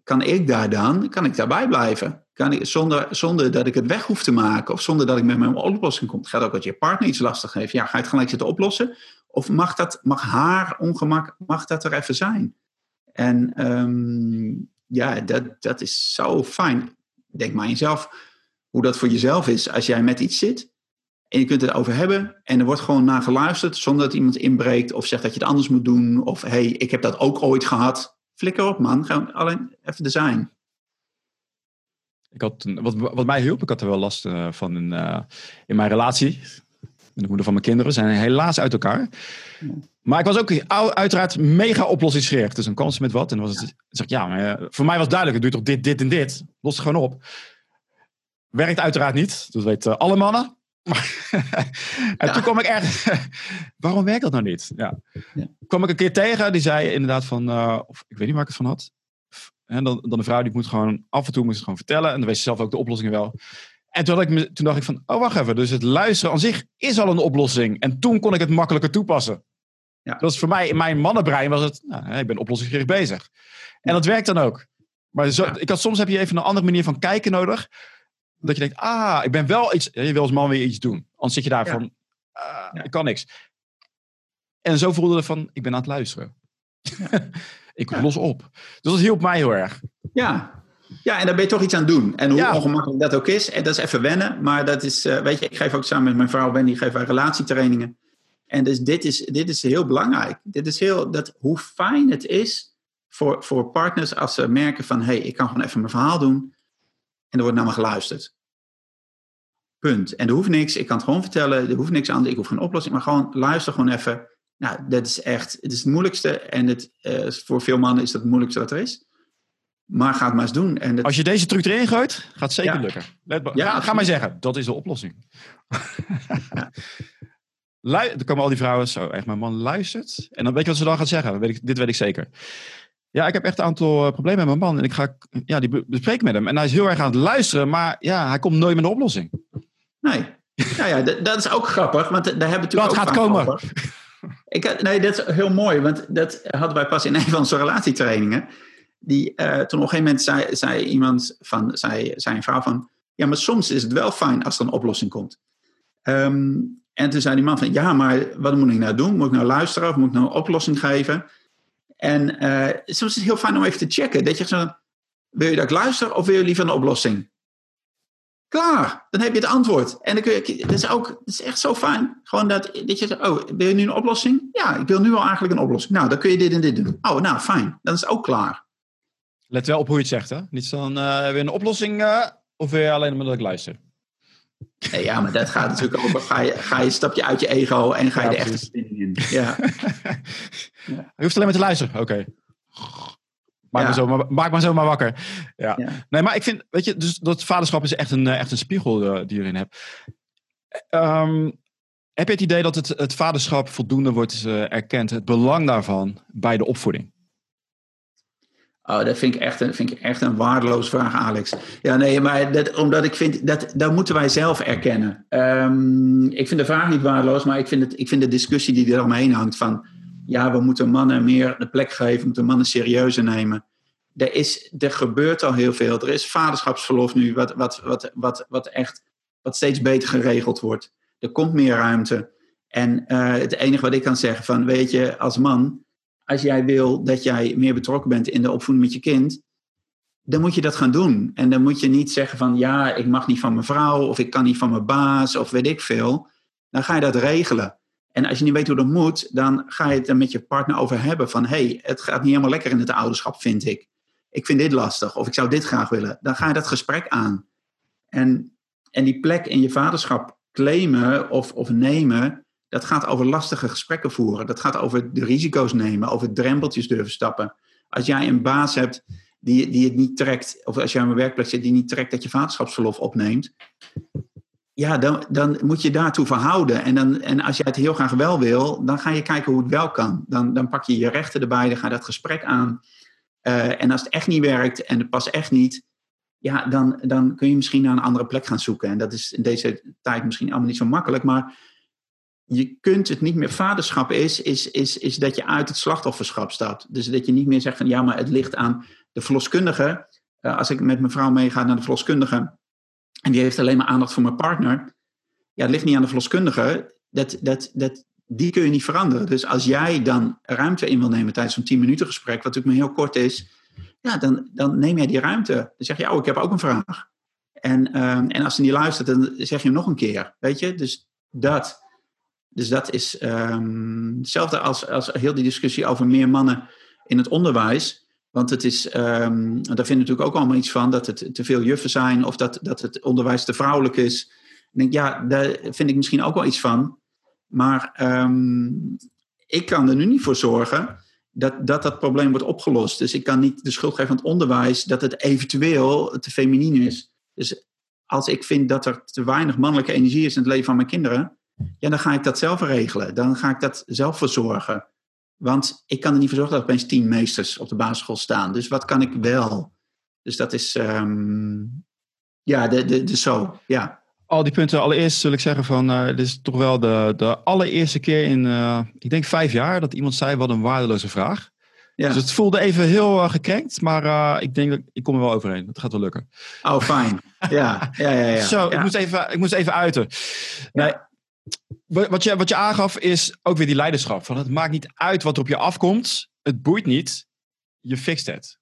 kan ik daar dan, kan ik daarbij blijven? Kan ik, zonder, zonder dat ik het weg hoef te maken of zonder dat ik met mijn oplossing kom. Het gaat ook dat je partner iets lastig heeft. Ja, ga je het gelijk zitten oplossen? Of mag, dat, mag haar ongemak, mag dat er even zijn? En um, ja, dat, dat is zo fijn. Denk maar jezelf hoe dat voor jezelf is als jij met iets zit. En je kunt het over hebben en er wordt gewoon naar geluisterd zonder dat iemand inbreekt of zegt dat je het anders moet doen. Of hé, hey, ik heb dat ook ooit gehad flikker op man, gewoon alleen even zijn. Ik had, wat, wat mij hielp, ik had er wel last uh, van in, uh, in mijn relatie. De moeder van mijn kinderen zijn helaas uit elkaar. Ja. Maar ik was ook uiteraard mega oplossingsgericht. Dus dan kwam ze met wat en dan was het, ja. zeg ik, ja, maar, uh, voor mij was duidelijk, het doe toch dit, dit en dit. Los het gewoon op. Werkt uiteraard niet, dat weten alle mannen. en toen kwam ik echt, waarom werkt dat nou niet? Ja. ja. kwam ik een keer tegen, die zei inderdaad van, uh, of ik weet niet waar ik het van had. En dan, dan de vrouw die moet gewoon af en toe moet het gewoon vertellen. En dan weet ze zelf ook de oplossingen wel. En toen, ik me, toen dacht ik van, oh wacht even. Dus het luisteren aan zich is al een oplossing. En toen kon ik het makkelijker toepassen. Ja. Dat was voor mij, in mijn mannenbrein was het, nou, ik ben oplossingsgericht bezig. En dat werkt dan ook. Maar zo, ik had, soms heb je even een andere manier van kijken nodig Dat je denkt, ah, ik ben wel iets... Je wil als man weer iets doen. Anders zit je daar Ja. van, ah, Ja. ik kan niks. En zo voelde het van, ik ben aan het luisteren. ik Ja. los op. Dus dat hielp mij heel erg. Ja. ja, en daar ben je toch iets aan het doen. En hoe Ja. ongemakkelijk dat ook is, en dat is even wennen. Maar dat is, eh, weet je, ik geef ook samen met mijn vrouw Wendy, geef wij relatietrainingen. En dus dit is, dit is heel belangrijk. Dit is heel, dat, hoe fijn het is voor, voor partners als ze merken van, hé, hey, ik kan gewoon even mijn verhaal doen. En er wordt naar me geluisterd. Punt. En er hoeft niks, ik kan het gewoon vertellen, er hoeft niks aan, ik hoef geen oplossing, maar gewoon luister gewoon even. Nou, dat is echt, het is het moeilijkste en het, eh, voor veel mannen is dat het moeilijkste wat er is. Maar ga het maar eens doen. En Als je deze truc erin gooit, gaat het zeker Ja. lukken. Let, Ja, ga, absoluut. maar zeggen, dat is de oplossing. Lu- er komen al die vrouwen zo, echt, mijn man luistert. En dan weet je wat ze dan gaat zeggen. Weet ik, dit weet ik zeker. Ja, ik heb echt een aantal eh, problemen met mijn man. En ik ga ja, die be- bespreken met hem. En hij is heel erg aan het luisteren. Maar ja, hij komt nooit met een oplossing. Nee. Nou ja, dat, is ook grappig, want daar hebben we natuurlijk Dat ook gaat komen. over. Ik, had- nee, dat is heel mooi, want dat hadden wij pas in een van onze relatietrainingen. Die, eh, toen op een gegeven moment zei, zei iemand van, zei, zei een vrouw van, ja, maar soms is het wel fijn als er een oplossing komt. Ehm, en toen zei die man van, ja, maar wat moet ik nou doen? Moet ik nou luisteren of moet ik nou een oplossing geven? En eh, soms is het heel fijn om even te checken. Dat je zo, wil je dat ik luister of wil je liever een oplossing? Klaar, dan heb je het antwoord. En dan kun je, dat is ook, dat is echt zo fijn. Gewoon dat, dat je zegt, oh, wil je nu een oplossing? Ja, ik wil nu al eigenlijk een oplossing. Nou, dan kun je dit en dit doen. Oh, nou, fijn. Dan is het ook klaar. Let wel op hoe je het zegt, hè? Niet dan eh, weer een oplossing eh, of wil je alleen dat ik luister? Nee, ja, maar dat gaat natuurlijk over, ga je, ga je, stap je uit je ego en ga je Ja, de echte verbinding in. Ja, Je hoeft alleen maar te luisteren. Oké. Maak, Ja. me zo maar, maak me zo maar wakker. Ja. Nee, maar ik vind, weet je, dus dat vaderschap is echt een, eh, echt een spiegel eh, die je erin hebt. Ehm, heb je het idee dat het, het vaderschap voldoende wordt eh, erkend, het belang daarvan bij de opvoeding? Oh, dat vind ik echt een, vind ik echt een waardeloze vraag, Alex. Ja, nee, maar dat, omdat ik vind dat dat moeten wij zelf erkennen. Ehm, ik vind de vraag niet waardeloos, maar ik vind, het, ik vind de discussie die er omheen hangt van. Ja, we moeten mannen meer de plek geven, we moeten mannen serieuzer nemen. Er, is, er gebeurt al heel veel. Er is vaderschapsverlof nu, wat, wat, wat, wat, wat echt wat steeds beter geregeld wordt. Er komt meer ruimte. En eh, het enige wat ik kan zeggen van, weet je, als man, als jij wil dat jij meer betrokken bent in de opvoeding met je kind, dan moet je dat gaan doen. En dan moet je niet zeggen van ja, ik mag niet van mijn vrouw of ik kan niet van mijn baas of weet ik veel. Dan ga je dat regelen. En als je niet weet hoe dat moet, dan ga je het er met je partner over hebben van hey, het gaat niet helemaal lekker in het ouderschap, vind ik. Ik vind dit lastig of ik zou dit graag willen. Dan ga je dat gesprek aan. En, en die plek in je vaderschap claimen of, of nemen, dat gaat over lastige gesprekken voeren. Dat gaat over de risico's nemen, over drempeltjes durven stappen. Als jij een baas hebt die, die het niet trekt, of als jij op een werkplek zit die niet trekt dat je vaderschapsverlof opneemt, ja, dan, dan moet je daartoe verhouden. En, dan, en als jij het heel graag wel wil, dan ga je kijken hoe het wel kan. Dan, dan pak je je rechten erbij, dan ga je dat gesprek aan. Eh, en als het echt niet werkt en het past echt niet, ja, dan, dan kun je misschien naar een andere plek gaan zoeken. En dat is in deze tijd misschien allemaal niet zo makkelijk, maar je kunt het niet meer. Vaderschap is, is, is, is dat je uit het slachtofferschap stapt. Dus dat je niet meer zegt van ja, maar het ligt aan de verloskundige. Uh, als ik met mijn vrouw meega naar de verloskundige en die heeft alleen maar aandacht voor mijn partner. Ja, het ligt niet aan de verloskundige. Dat, dat, dat, die kun je niet veranderen. Dus als jij dan ruimte in wil nemen tijdens zo'n 10 minuten gesprek, wat natuurlijk maar heel kort is, ja, dan, dan neem jij die ruimte. Dan zeg je, oh, ik heb ook een vraag. En, uh, en als ze niet luistert, dan zeg je hem nog een keer. Weet je, dus dat. Dus dat is um, hetzelfde als, als heel die discussie over meer mannen in het onderwijs. Want het is, um, daar vinden natuurlijk ook allemaal iets van, dat het te veel juffen zijn of dat, dat het onderwijs te vrouwelijk is. Ik denk, ja, daar vind ik misschien ook wel iets van. Maar um, ik kan er nu niet voor zorgen dat, dat dat probleem wordt opgelost. Dus ik kan niet de schuld geven aan het onderwijs dat het eventueel te feminien is. Dus als ik vind dat er te weinig mannelijke energie is in het leven van mijn kinderen, ja, dan ga ik dat zelf regelen. Dan ga ik dat zelf verzorgen. Want ik kan er niet voor zorgen dat opeens tien meesters op de basisschool staan. Dus wat kan ik wel? Dus dat is, um, ja, de, de, de zo, ja. Al die punten, allereerst zul ik zeggen van, uh, dit is toch wel de, de allereerste keer in, uh, ik denk vijf jaar, dat iemand zei, wat een waardeloze vraag. Ja. Dus het voelde even heel uh, gekrenkt, maar ik denk dat ik kom er wel overheen. Dat gaat wel lukken. Oh, fijn. Ja, ja, ja. ja. Zo. Ik, moest even, ik moest even uiten. Nee, wat, je, wat je aangaf is ook weer die leiderschap. Van het maakt niet uit wat er op je afkomt. Het boeit niet. Je fixt het.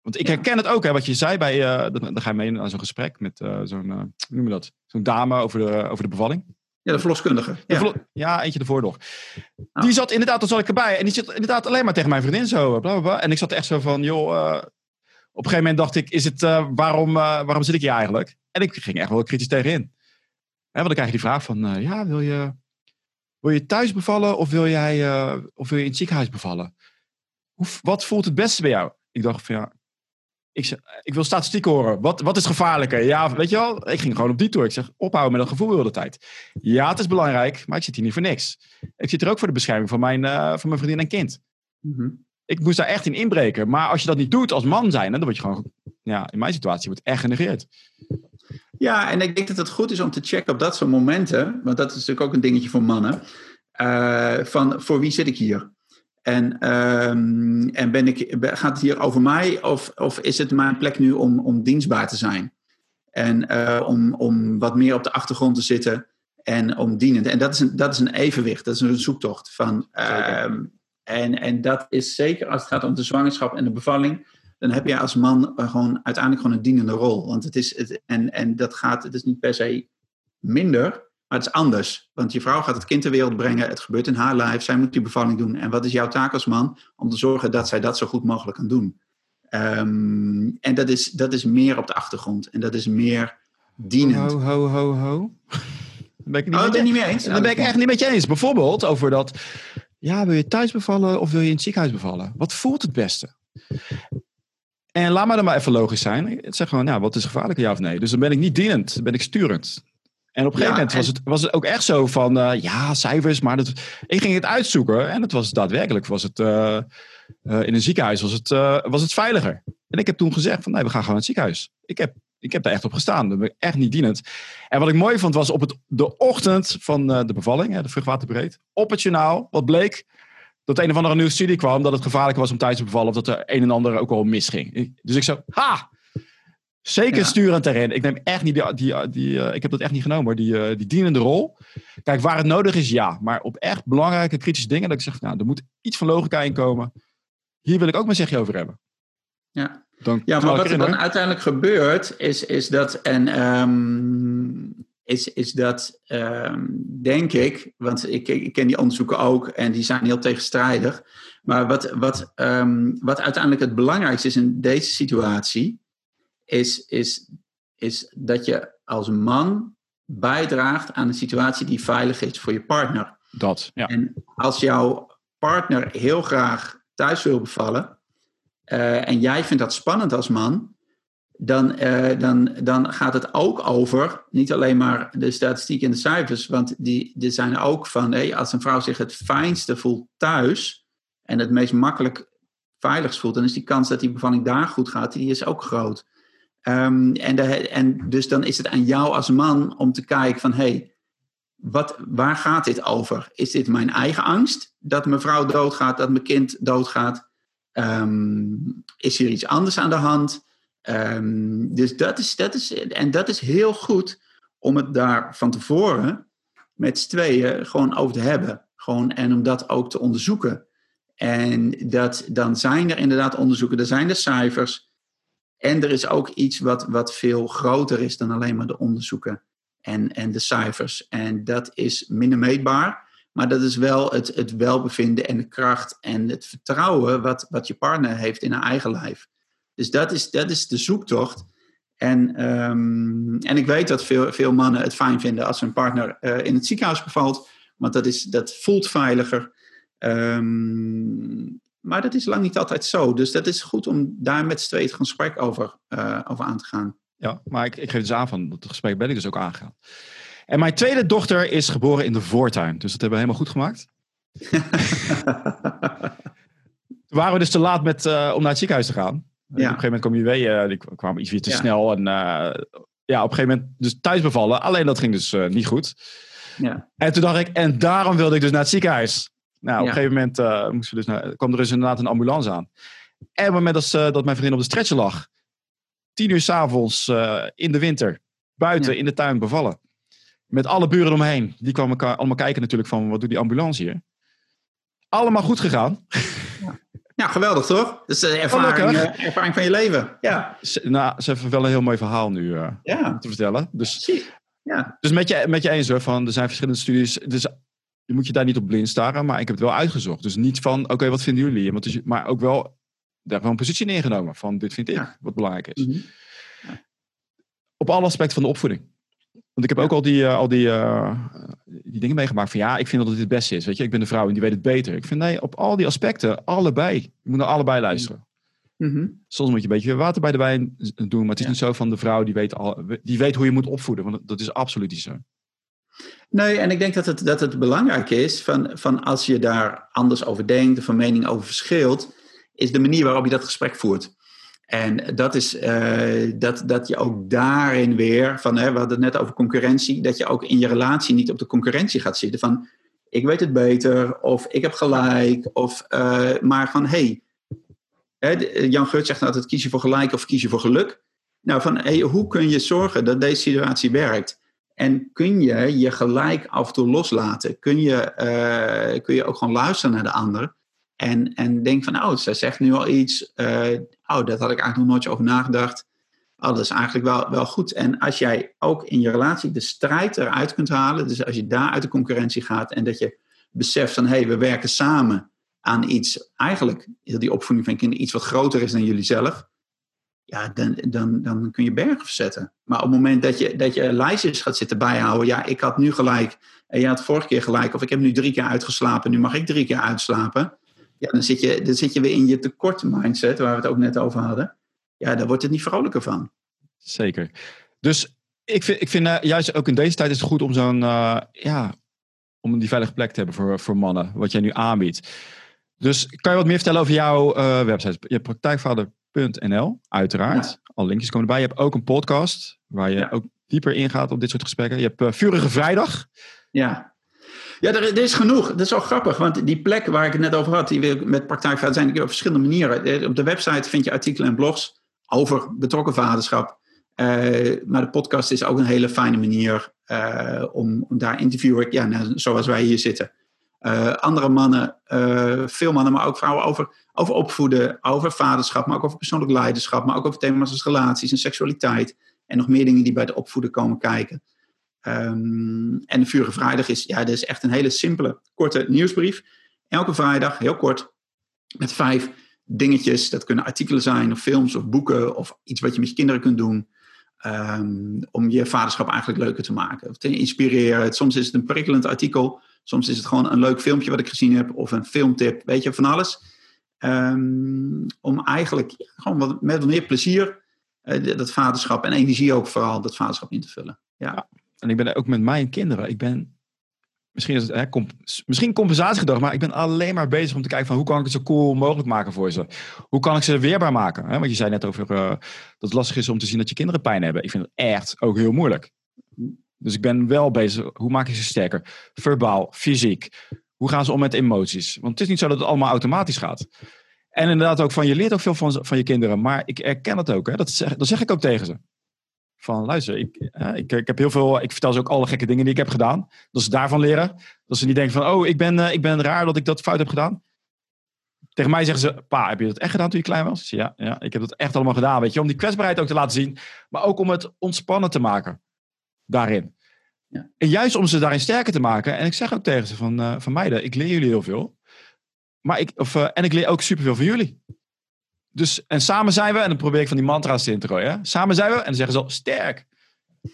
Want ik herken het ook, hè, wat je zei bij. Uh, dan ga je mee naar zo'n gesprek met zo'n. hoe noem je dat? Zo'n dame over de, over de bevalling. Ja, de verloskundige. Ja, verlo ja eentje ervoor nog. Oh. Die zat inderdaad, toen zat ik erbij. En die zit inderdaad alleen maar tegen mijn vriendin zo. Bla, bla, bla. En ik zat echt zo van, joh. Op een gegeven moment dacht ik, is het, waarom, waarom zit ik hier eigenlijk? En ik ging echt wel kritisch tegenin. Hè, want dan krijg je die vraag van, ja, wil je, wil je thuis bevallen of wil, jij, of wil je in het ziekenhuis bevallen? Hoe, wat voelt het beste bij jou? Ik dacht van, ja, ik, ik wil statistiek horen. Wat, wat is gevaarlijker? Ja, weet je wel, ik ging gewoon op die tour. Ik zeg, ophouden met dat gevoel de hele tijd. Ja, het is belangrijk, maar ik zit hier niet voor niks. Ik zit er ook voor de bescherming van mijn, uh, van mijn vriendin en kind. Mm -hmm. Ik moest daar echt in inbreken. Maar als je dat niet doet als man zijn, dan word je gewoon, ja, in mijn situatie, wordt echt genegeerd. Ja, en ik denk dat het goed is om te checken op dat soort momenten, want dat is natuurlijk ook een dingetje voor mannen, uh, van voor wie zit ik hier? En, um, en ben ik, gaat het hier over mij of, of is het mijn plek nu om, om dienstbaar te zijn? En uh, om, om wat meer op de achtergrond te zitten en om dienend. En dat is een, dat is een evenwicht, dat is een zoektocht. Van, um, en, en dat is zeker als het gaat om de zwangerschap en de bevalling, dan heb je als man gewoon uiteindelijk gewoon een dienende rol. Want het is, het, en, en dat gaat, het is niet per se minder, maar het is anders. Want je vrouw gaat het kind ter wereld brengen. Het gebeurt in haar lijf. Zij moet die bevalling doen. En wat is jouw taak als man? Om te zorgen dat zij dat zo goed mogelijk kan doen. Um, en dat is, dat is meer op de achtergrond. En dat is meer dienend. Ho, ho, ho, ho. Ben ik het niet, oh, ben niet mee eens? Dat ben ik echt niet met je eens. Bijvoorbeeld over dat... Ja, wil je thuis bevallen of wil je in het ziekenhuis bevallen? Wat voelt het beste? En laat maar dan maar even logisch zijn. Ik zeg gewoon, ja, wat is gevaarlijker, ja of nee? Dus dan ben ik niet dienend, dan ben ik sturend. En op een gegeven ja, moment was het, was het ook echt zo van, uh, ja, cijfers, maar dat, ik ging het uitzoeken en het was daadwerkelijk, was het, uh, uh, in een ziekenhuis was het, was het veiliger. En ik heb toen gezegd van, nee, we gaan gewoon naar het ziekenhuis. Ik heb, ik heb daar echt op gestaan, dat ben ik echt niet dienend. En wat ik mooi vond was op het, de ochtend van de bevalling, de vruchtwaterbreed, op het journaal, wat bleek, dat een of andere nieuwe studie kwam, dat het gevaarlijk was om thuis te bevallen, of dat er een en ander ook al misging. Dus ik zo, ha! Zeker ja. sturend erin. Ik neem echt niet die, die, die uh, ik heb dat echt niet genomen, hoor. Die, uh, die dienende rol. Kijk, waar het nodig is, ja. Maar op echt belangrijke kritische dingen, dat ik zeg, nou, er moet iets van logica in komen. Hier wil ik ook mijn zegje over hebben. Ja, Dan ja maar wat er dan uiteindelijk gebeurt, is, is dat, en um, is, is dat, um, denk ik, want ik, ik ken die onderzoeken ook en die zijn heel tegenstrijdig. Maar wat, wat, um, wat uiteindelijk het belangrijkste is in deze situatie, is, is, is dat je als man bijdraagt aan een situatie die veilig is voor je partner. Dat, ja. En als jouw partner heel graag thuis wil bevallen uh, en jij vindt dat spannend als man, dan, uh, dan, dan gaat het ook over niet alleen maar de statistiek en de cijfers, want die, die zijn ook van hey, als een vrouw zich het fijnste voelt thuis en het meest makkelijk veiligst voelt, dan is die kans dat die bevalling daar goed gaat, die is ook groot. Um, en, en dus dan is het aan jou als man om te kijken van... hey, wat, waar gaat dit over? Is dit mijn eigen angst dat mijn vrouw doodgaat, dat mijn kind doodgaat? Um, is hier iets anders aan de hand? Um, dus dat is, dat is, en dat is heel goed om het daar van tevoren met z'n tweeën gewoon over te hebben. Gewoon, en om dat ook te onderzoeken. En dat, dan zijn er inderdaad onderzoeken, er zijn de cijfers... En er is ook iets wat, wat veel groter is dan alleen maar de onderzoeken en, en de cijfers. En dat is minder meetbaar, maar dat is wel het, het welbevinden en de kracht en het vertrouwen wat, wat je partner heeft in haar eigen lijf. Dus dat is, dat is de zoektocht. En, um, en ik weet dat veel, veel mannen het fijn vinden als hun partner uh, in het ziekenhuis bevalt, want dat, is, dat voelt veiliger. Um, maar dat is lang niet altijd zo. Dus dat is goed om daar met z'n tweeën het gesprek over, uh, over aan te gaan. Ja, maar ik, ik geef dus aan van dat gesprek ben ik dus ook aangegaan. En mijn tweede dochter is geboren in de voortuin. Dus dat hebben we helemaal goed gemaakt. Toen waren we dus te laat met, uh, om naar het ziekenhuis te gaan. Op een gegeven moment kwam je weer, uh, die kwamen iets weer te snel. En ja, op een gegeven moment dus thuis bevallen. Alleen dat ging dus niet goed. Ja. En toen dacht ik, en daarom wilde ik dus naar het ziekenhuis. Nou, op een gegeven moment eh, moesten we dus naar, kwam er dus inderdaad een ambulance aan. En op het moment dat, dat mijn vriendin op de stretcher lag, tien uur s'avonds uh, in de winter, buiten Ja. in de tuin bevallen. Met alle buren omheen. Die kwamen elkaar allemaal kijken natuurlijk van, wat doet die ambulance hier? Allemaal goed gegaan. Ja, geweldig toch? Dat is de ervaring, Gelukkig. eh, ervaring van je leven. Ja, Ze, nou, ze heeft wel een heel mooi verhaal nu eh, ja. te vertellen. Dus. Ja, dus met, je, met je eens hoor, van, er zijn verschillende studies. Dus je moet je daar niet op blind staren, maar ik heb het wel uitgezocht. Dus niet van, oké, wat vinden jullie? Want dus- maar ook wel, daar wel een positie in ingenomen. Van, dit vind ik Ja. wat belangrijk is. Mhm. Op alle aspecten van de opvoeding. Want ik heb ook al die, eh, al die, eh, die dingen meegemaakt van, ja, ik vind dat het het beste is. Weet je, ik ben de vrouw en die weet het beter. Ik vind, nee, op al die aspecten, allebei. Je moet naar allebei luisteren. Mhm. Soms moet je een beetje water bij de wijn doen. Maar het is Ja. niet zo van de vrouw die weet, al, die weet hoe je moet opvoeden. Want dat is absoluut niet zo. Nee, en ik denk dat het, dat het belangrijk is van, van als je daar anders over denkt of van mening over verschilt, is de manier waarop je dat gesprek voert. En dat is eh, dat, dat je ook daarin weer, van, hè, we hadden het net over concurrentie, dat je ook in je relatie niet op de concurrentie gaat zitten van ik weet het beter of ik heb gelijk, of, eh, maar van hey, de- Jan Geurt zegt altijd kies je voor gelijk of kies je voor geluk. Nou, van hey, hoe kun je zorgen dat deze situatie werkt? En kun je je gelijk af en toe loslaten? Kun je, eh, kun je ook gewoon luisteren naar de ander? En, en denk van, oh, zij zegt nu al iets. eh, oh, dat had ik eigenlijk nog nooit over nagedacht. Oh, dat is eigenlijk wel, wel goed. En als jij ook in je relatie de strijd eruit kunt halen. Dus als je daar uit de concurrentie gaat. En dat je beseft van, hé, hey, we werken samen aan iets. Eigenlijk is die opvoeding van kinderen iets wat groter is dan jullie zelf ja, dan, dan, dan kun je bergen verzetten. Maar op het moment dat je, dat je lijstjes gaat zitten bijhouden, ja, ik had nu gelijk en jij had vorige keer gelijk, of ik heb nu drie keer uitgeslapen, nu mag ik drie keer uitslapen. Ja, dan zit je, dan zit je weer in je tekort mindset, waar we het ook net over hadden. Ja, daar wordt het niet vrolijker van. Zeker. Dus ik vind, ik vind eh, juist ook in deze tijd is het goed om zo'n, eh, ja, om die veilige plek te hebben voor, voor mannen, wat jij nu aanbiedt. Dus kan je wat meer vertellen over jouw eh, website? Je praktijkvader.nl, uiteraard. Ja. Al linkjes komen erbij. Je hebt ook een podcast, waar je Ja. ook dieper ingaat op dit soort gesprekken. Je hebt Vurige Vrijdag. Ja. Ja, er, is genoeg. Dat is wel grappig, want die plek waar ik het net over had, die we met praktijkvader zijn op verschillende manieren. Eh, Op de website vind je artikelen en blogs over betrokken vaderschap. Eh, maar de podcast is ook een hele fijne manier eh, om, daar interview ik, ja, zoals wij hier zitten. Andere mannen, veel mannen, maar ook vrouwen over, over opvoeden, over vaderschap, maar ook over persoonlijk leiderschap, maar ook over thema's als relaties en seksualiteit. En nog meer dingen die bij de opvoeden komen kijken. Ehm, en de Vurige Vrijdag is, ja, dat is echt een hele simpele, korte nieuwsbrief. Elke vrijdag, heel kort, met vijf dingetjes. Dat kunnen artikelen zijn, of films, of boeken, of iets wat je met je kinderen kunt doen. ehm, om je vaderschap eigenlijk leuker te maken. Of te inspireren. Soms is het een prikkelend artikel. Soms is het gewoon een leuk filmpje wat ik gezien heb. Of een filmtip. Weet je, van alles. Ehm, om eigenlijk gewoon wat, met meer plezier eh, dat vaderschap en energie ook vooral dat vaderschap in te vullen. Ja. En ik ben ook met mijn kinderen. Ik ben, misschien, is het, hè, comp- misschien compensatiegedrag, maar ik ben alleen maar bezig om te kijken van hoe kan ik het zo cool mogelijk maken voor ze. Hoe kan ik ze weerbaar maken? Hè? Want je zei net over eh, dat het lastig is om te zien dat je kinderen pijn hebben. Ik vind het echt ook heel moeilijk. Dus ik ben wel bezig, hoe maak ik ze sterker? Verbaal, fysiek. Hoe gaan ze om met emoties? Want het is niet zo dat het allemaal automatisch gaat. En inderdaad ook van, je leert ook veel van, van je kinderen. Maar ik erken het ook. Hè? Dat, zeg, dat zeg ik ook tegen ze. Van luister, ik, ik, ik heb heel veel. Ik vertel ze ook alle gekke dingen die ik heb gedaan. Dat ze daarvan leren. Dat ze niet denken van, oh, ik ben, eh, ik ben raar dat ik dat fout heb gedaan. Tegen mij zeggen ze, pa, heb je dat echt gedaan toen je klein was? Ja, ja, ik heb dat echt allemaal gedaan. Weet je, om die kwetsbaarheid ook te laten zien. Maar ook om het ontspannen te maken. Daarin. Ja. En juist om ze daarin sterker te maken. En ik zeg ook tegen ze van, eh, van meiden, ik leer jullie heel veel. Maar ik, of, eh, en ik leer ook superveel van jullie. Dus, en samen zijn we, en dan probeer ik van die mantra's in te gooien. hè. Samen zijn we, en dan zeggen ze al, sterk.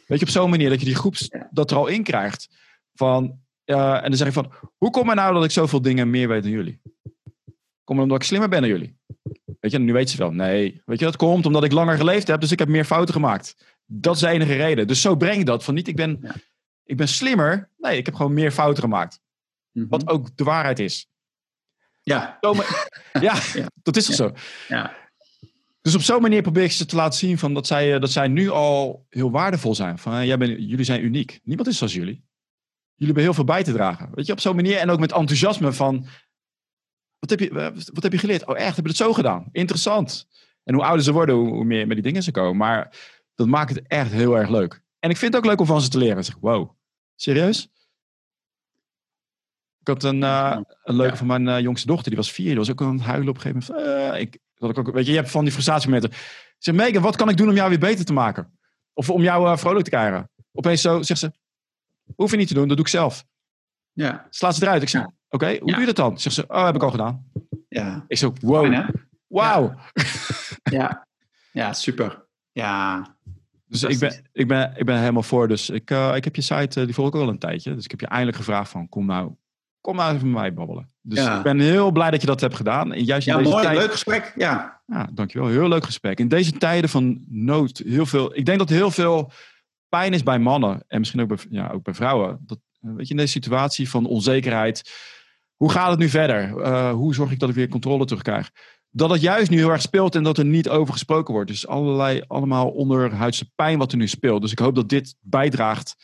Weet je, op zo'n manier dat je die groep Ja. dat er al in krijgt. Van, en dan zeg ik van, hoe kom het nou dat ik zoveel dingen meer weet dan jullie? Kom het omdat ik slimmer ben dan jullie? Weet je, nu weet ze wel. Nee, weet je, dat komt omdat ik langer geleefd heb, dus ik heb meer fouten gemaakt. Dat is de enige reden. Dus zo breng ik dat. Van niet, ik ben, ik ben slimmer. Nee, ik heb gewoon meer fouten gemaakt. Mhm. Wat ook de waarheid is. Ja, ja, Ja. dat is toch zo. ja. Dus op zo'n manier probeer ik ze te laten zien van dat, zij, eh, dat zij nu al heel waardevol zijn. Van, eh, jij bent, jullie zijn uniek. Niemand is zoals jullie. jullie hebben heel veel bij te dragen. Weet je, op zo'n manier en ook met enthousiasme van, wat heb je, eh, wat heb je geleerd? Oh echt, heb je het zo gedaan? Interessant. En hoe ouder ze worden, hoe, hoe meer met die dingen ze komen. Maar dat maakt het echt heel erg leuk. En ik vind het ook leuk om van ze te leren. Ik zeg, wow, serieus? Ik had een, uh, een leuke Ja. van mijn eh, jongste dochter, die was vier. Die was ook aan het huilen op een gegeven moment. Eh, ik, dat ik ook, weet je, je hebt van die frustratiemomenten. Ik zeg, Megan, wat kan ik doen om jou weer beter te maken? Of om jou eh, vrolijk te krijgen? Opeens zo zegt ze, hoef je niet te doen, dat doe ik zelf. Ja, Slaat ze eruit. Ik zeg, Ja. oké, hoe Ja. doe je dat dan? Zegt ze, oh, heb ik al gedaan. ja. Ik zeg, wow, wauw. Ja. ja, super. Ja, Dus ik ben, ik, ben, ik ben helemaal voor. Dus ik, eh, ik heb je site, eh, die volg ik al een tijdje. Dus ik heb je eindelijk gevraagd van, kom nou, kom nou even met mij babbelen. Dus Ja. ik ben heel blij dat je dat hebt gedaan. En juist in ja deze mooi, tijd... leuk gesprek. Ja, Ja, dankjewel. Heel leuk gesprek. In deze tijden van nood, heel veel... Ik denk dat er heel veel pijn is bij mannen. En misschien ook bij, ja, ook bij vrouwen. Dat, eh, weet je, in deze situatie van onzekerheid. Hoe gaat het nu verder? Eh, hoe zorg ik dat ik weer controle terugkrijg? Dat het juist nu heel erg speelt en dat er niet over gesproken wordt. Dus allerlei, allemaal onderhuidse pijn wat er nu speelt. Dus ik hoop dat dit bijdraagt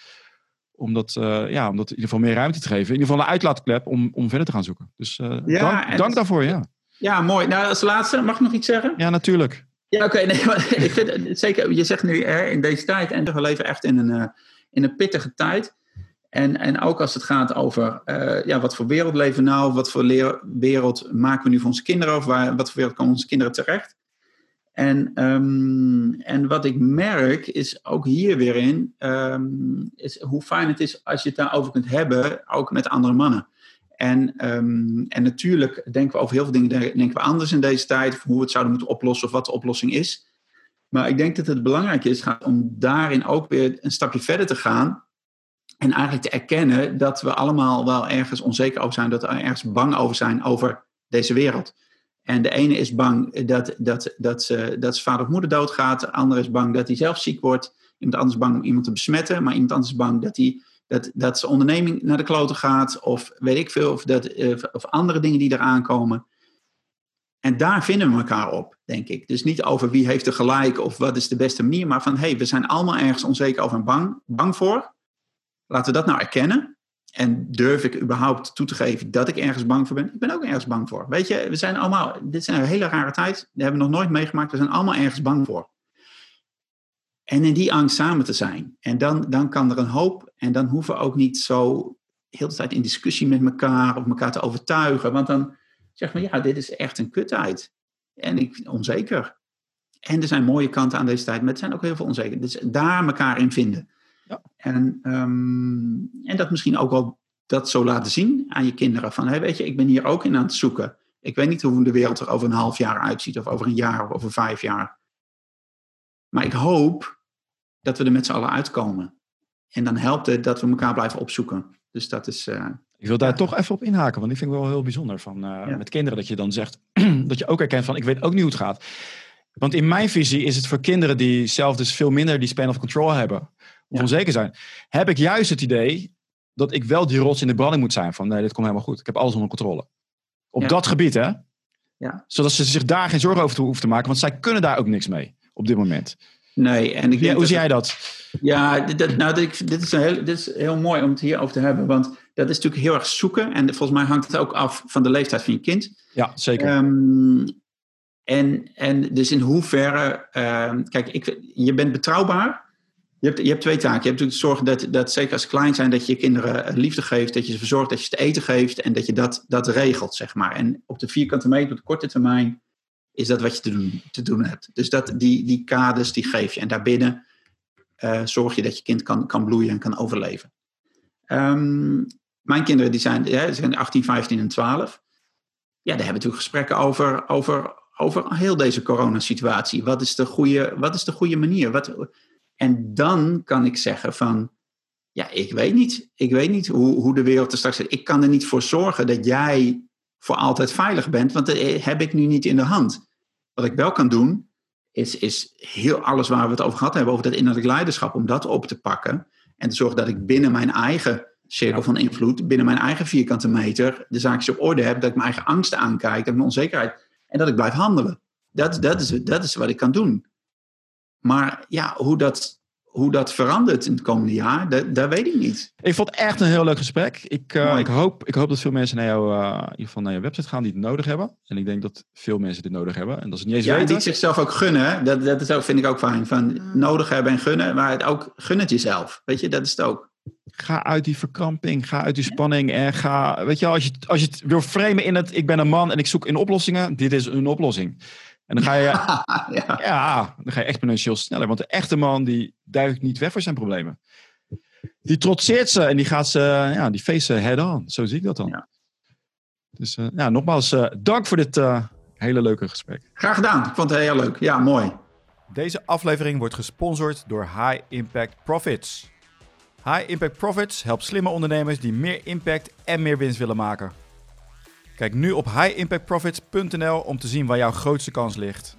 om dat, eh, ja, om dat in ieder geval meer ruimte te geven. In ieder geval een uitlaatklep om, om verder te gaan zoeken. Dus eh, Ja, dank, dank daarvoor, ja. ja mooi. Nou, als laatste, mag ik nog iets zeggen? Ja, natuurlijk. Ja, oké. nee, ik vind zeker, je zegt nu hè, in deze tijd, en we leven echt in een, eh, in een pittige tijd. En, en ook als het gaat over ja, wat voor wereld leven we nou, wat voor leer- wereld maken we nu voor onze kinderen, of waar, wat voor wereld komen onze kinderen terecht. En, ehm, en wat ik merk is ook hier weer in, ehm, is hoe fijn het is als je het daarover kunt hebben, ook met andere mannen. En, ehm, en natuurlijk denken we over heel veel dingen denken we anders in deze tijd, hoe we het zouden moeten oplossen of wat de oplossing is. Maar ik denk dat het belangrijk is om daarin ook weer een stapje verder te gaan. En eigenlijk te erkennen dat we allemaal wel ergens onzeker over zijn, dat we ergens bang over zijn over deze wereld. En de ene is bang dat, dat, dat, ze, dat zijn vader of moeder doodgaat. De andere is bang dat hij zelf ziek wordt. Iemand anders is bang om iemand te besmetten. Maar iemand anders is bang dat, hij, dat, dat zijn onderneming naar de kloten gaat. Of weet ik veel. Of, dat, eh, of andere dingen die eraan komen. En daar vinden we elkaar op, denk ik. Dus niet over wie heeft er gelijk of wat is de beste manier. Maar van, hé, hey, we zijn allemaal ergens onzeker over en bang, bang voor. Laten we dat nou erkennen. En durf ik überhaupt toe te geven dat ik ergens bang voor ben? Ik ben ook ergens bang voor. Weet je, we zijn allemaal, dit is een hele rare tijd. Dat hebben we nog nooit meegemaakt. We zijn allemaal ergens bang voor. En in die angst samen te zijn. En dan, dan kan er een hoop. En dan hoeven we ook niet zo heel de tijd in discussie met elkaar of elkaar te overtuigen. Want dan zeg maar, ja, dit is echt een kuttijd. En ik onzeker. En er zijn mooie kanten aan deze tijd, maar er zijn ook heel veel onzekerheden. Dus daar elkaar in vinden. Ja. En, ehm, en dat misschien ook wel dat zo laten zien aan je kinderen. Van, hey, weet je, ik ben hier ook in aan het zoeken. Ik weet niet hoe de wereld er over een half jaar uitziet, of over een jaar, of over vijf jaar. Maar ik hoop dat we er met z'n allen uitkomen. En dan helpt het dat we elkaar blijven opzoeken. Dus dat is. eh, Ik wil daar Ja. toch even op inhaken, want die vind ik wel heel bijzonder. Van, eh, Ja. Met kinderen, dat je dan zegt, dat je ook herkent van, ik weet ook niet hoe het gaat. Want in mijn visie is het voor kinderen die zelf dus veel minder die span of control hebben, of onzeker zijn, heb ik juist het idee dat ik wel die rots in de branding moet zijn. Van, nee, dit komt helemaal goed. Ik heb alles onder controle. Op dat gebied, hè? Ja. Zodat ze zich daar geen zorgen over te hoeven te maken, want zij kunnen daar ook niks mee op dit moment. nee, en ik Ja, denk hoe zie jij dat? Ja, dit, nou, dit, dit, is een heel, dit is heel mooi om het hierover te hebben. Want dat is natuurlijk heel erg zoeken. En volgens mij hangt het ook af van de leeftijd van je kind. Ja, zeker. Ehm, en, en dus in hoeverre... ehm, kijk, ik, je bent betrouwbaar. Je hebt, je hebt twee taken. Je hebt natuurlijk zorgen dat, dat, zeker als klein zijn... dat je je kinderen eh, liefde geeft. Dat je ze verzorgt, dat je ze te eten geeft. En dat je dat, dat regelt, zeg maar. En op de vierkante meter, op de korte termijn... is dat wat je te doen, te doen hebt. Dus dat, die, die kaders, die geef je. En daarbinnen eh, zorg je dat je kind kan, kan bloeien en kan overleven. Ehm, mijn kinderen die zijn, ja, zijn 18, 15 en 12. Ja, daar hebben we natuurlijk gesprekken over, over, over heel deze coronasituatie. Wat is de goede, wat is de goede manier? Wat, en dan kan ik zeggen van, ja, ik weet niet. Ik weet niet hoe, hoe de wereld er straks zit. Ik kan er niet voor zorgen dat jij voor altijd veilig bent, want dat heb ik nu niet in de hand. Wat ik wel kan doen, is, is heel alles waar we het over gehad hebben, over dat innerlijk leiderschap, om dat op te pakken. En te zorgen dat ik binnen mijn eigen cirkel van invloed, binnen mijn eigen vierkante meter, de zaakjes op orde heb, dat ik mijn eigen angsten aankijk en mijn onzekerheid. En dat ik blijf handelen. Dat, dat, is, dat is wat ik kan doen. Maar ja, hoe dat, hoe dat verandert in het komende jaar, dat, dat weet ik niet. Ik vond het echt een heel leuk gesprek. Ik, uh, Mooi. ik, hoop, ik hoop dat veel mensen naar, jou, uh, in ieder geval naar je website gaan die het nodig hebben. En ik denk dat veel mensen dit nodig hebben. En dat het niet eens Ja, weten. die zichzelf ook gunnen. Dat, dat is ook, vind ik ook fijn. Van nodig hebben en gunnen, maar het ook gun het jezelf. Weet je, dat is het ook. Ga uit die verkramping, ga uit die spanning en ga, weet je, als je, als je het wil framen in het, ik ben een man en ik zoek in oplossingen, dit is een oplossing. En dan ga je, ja. ja, dan ga je exponentieel sneller. Want de echte man die duikt niet weg voor zijn problemen. Die trotseert ze en die gaat ze, ja, die face ze head-on. Zo zie ik dat dan. Ja. Dus uh, ja, nogmaals, uh, dank voor dit uh, hele leuke gesprek. Graag gedaan. Ik vond het heel leuk. Ja, mooi. Deze aflevering wordt gesponsord door High Impact Profits. High Impact Profits helpt slimme ondernemers die meer impact en meer winst willen maken. Kijk nu op highimpactprofits.nl om te zien waar jouw grootste kans ligt.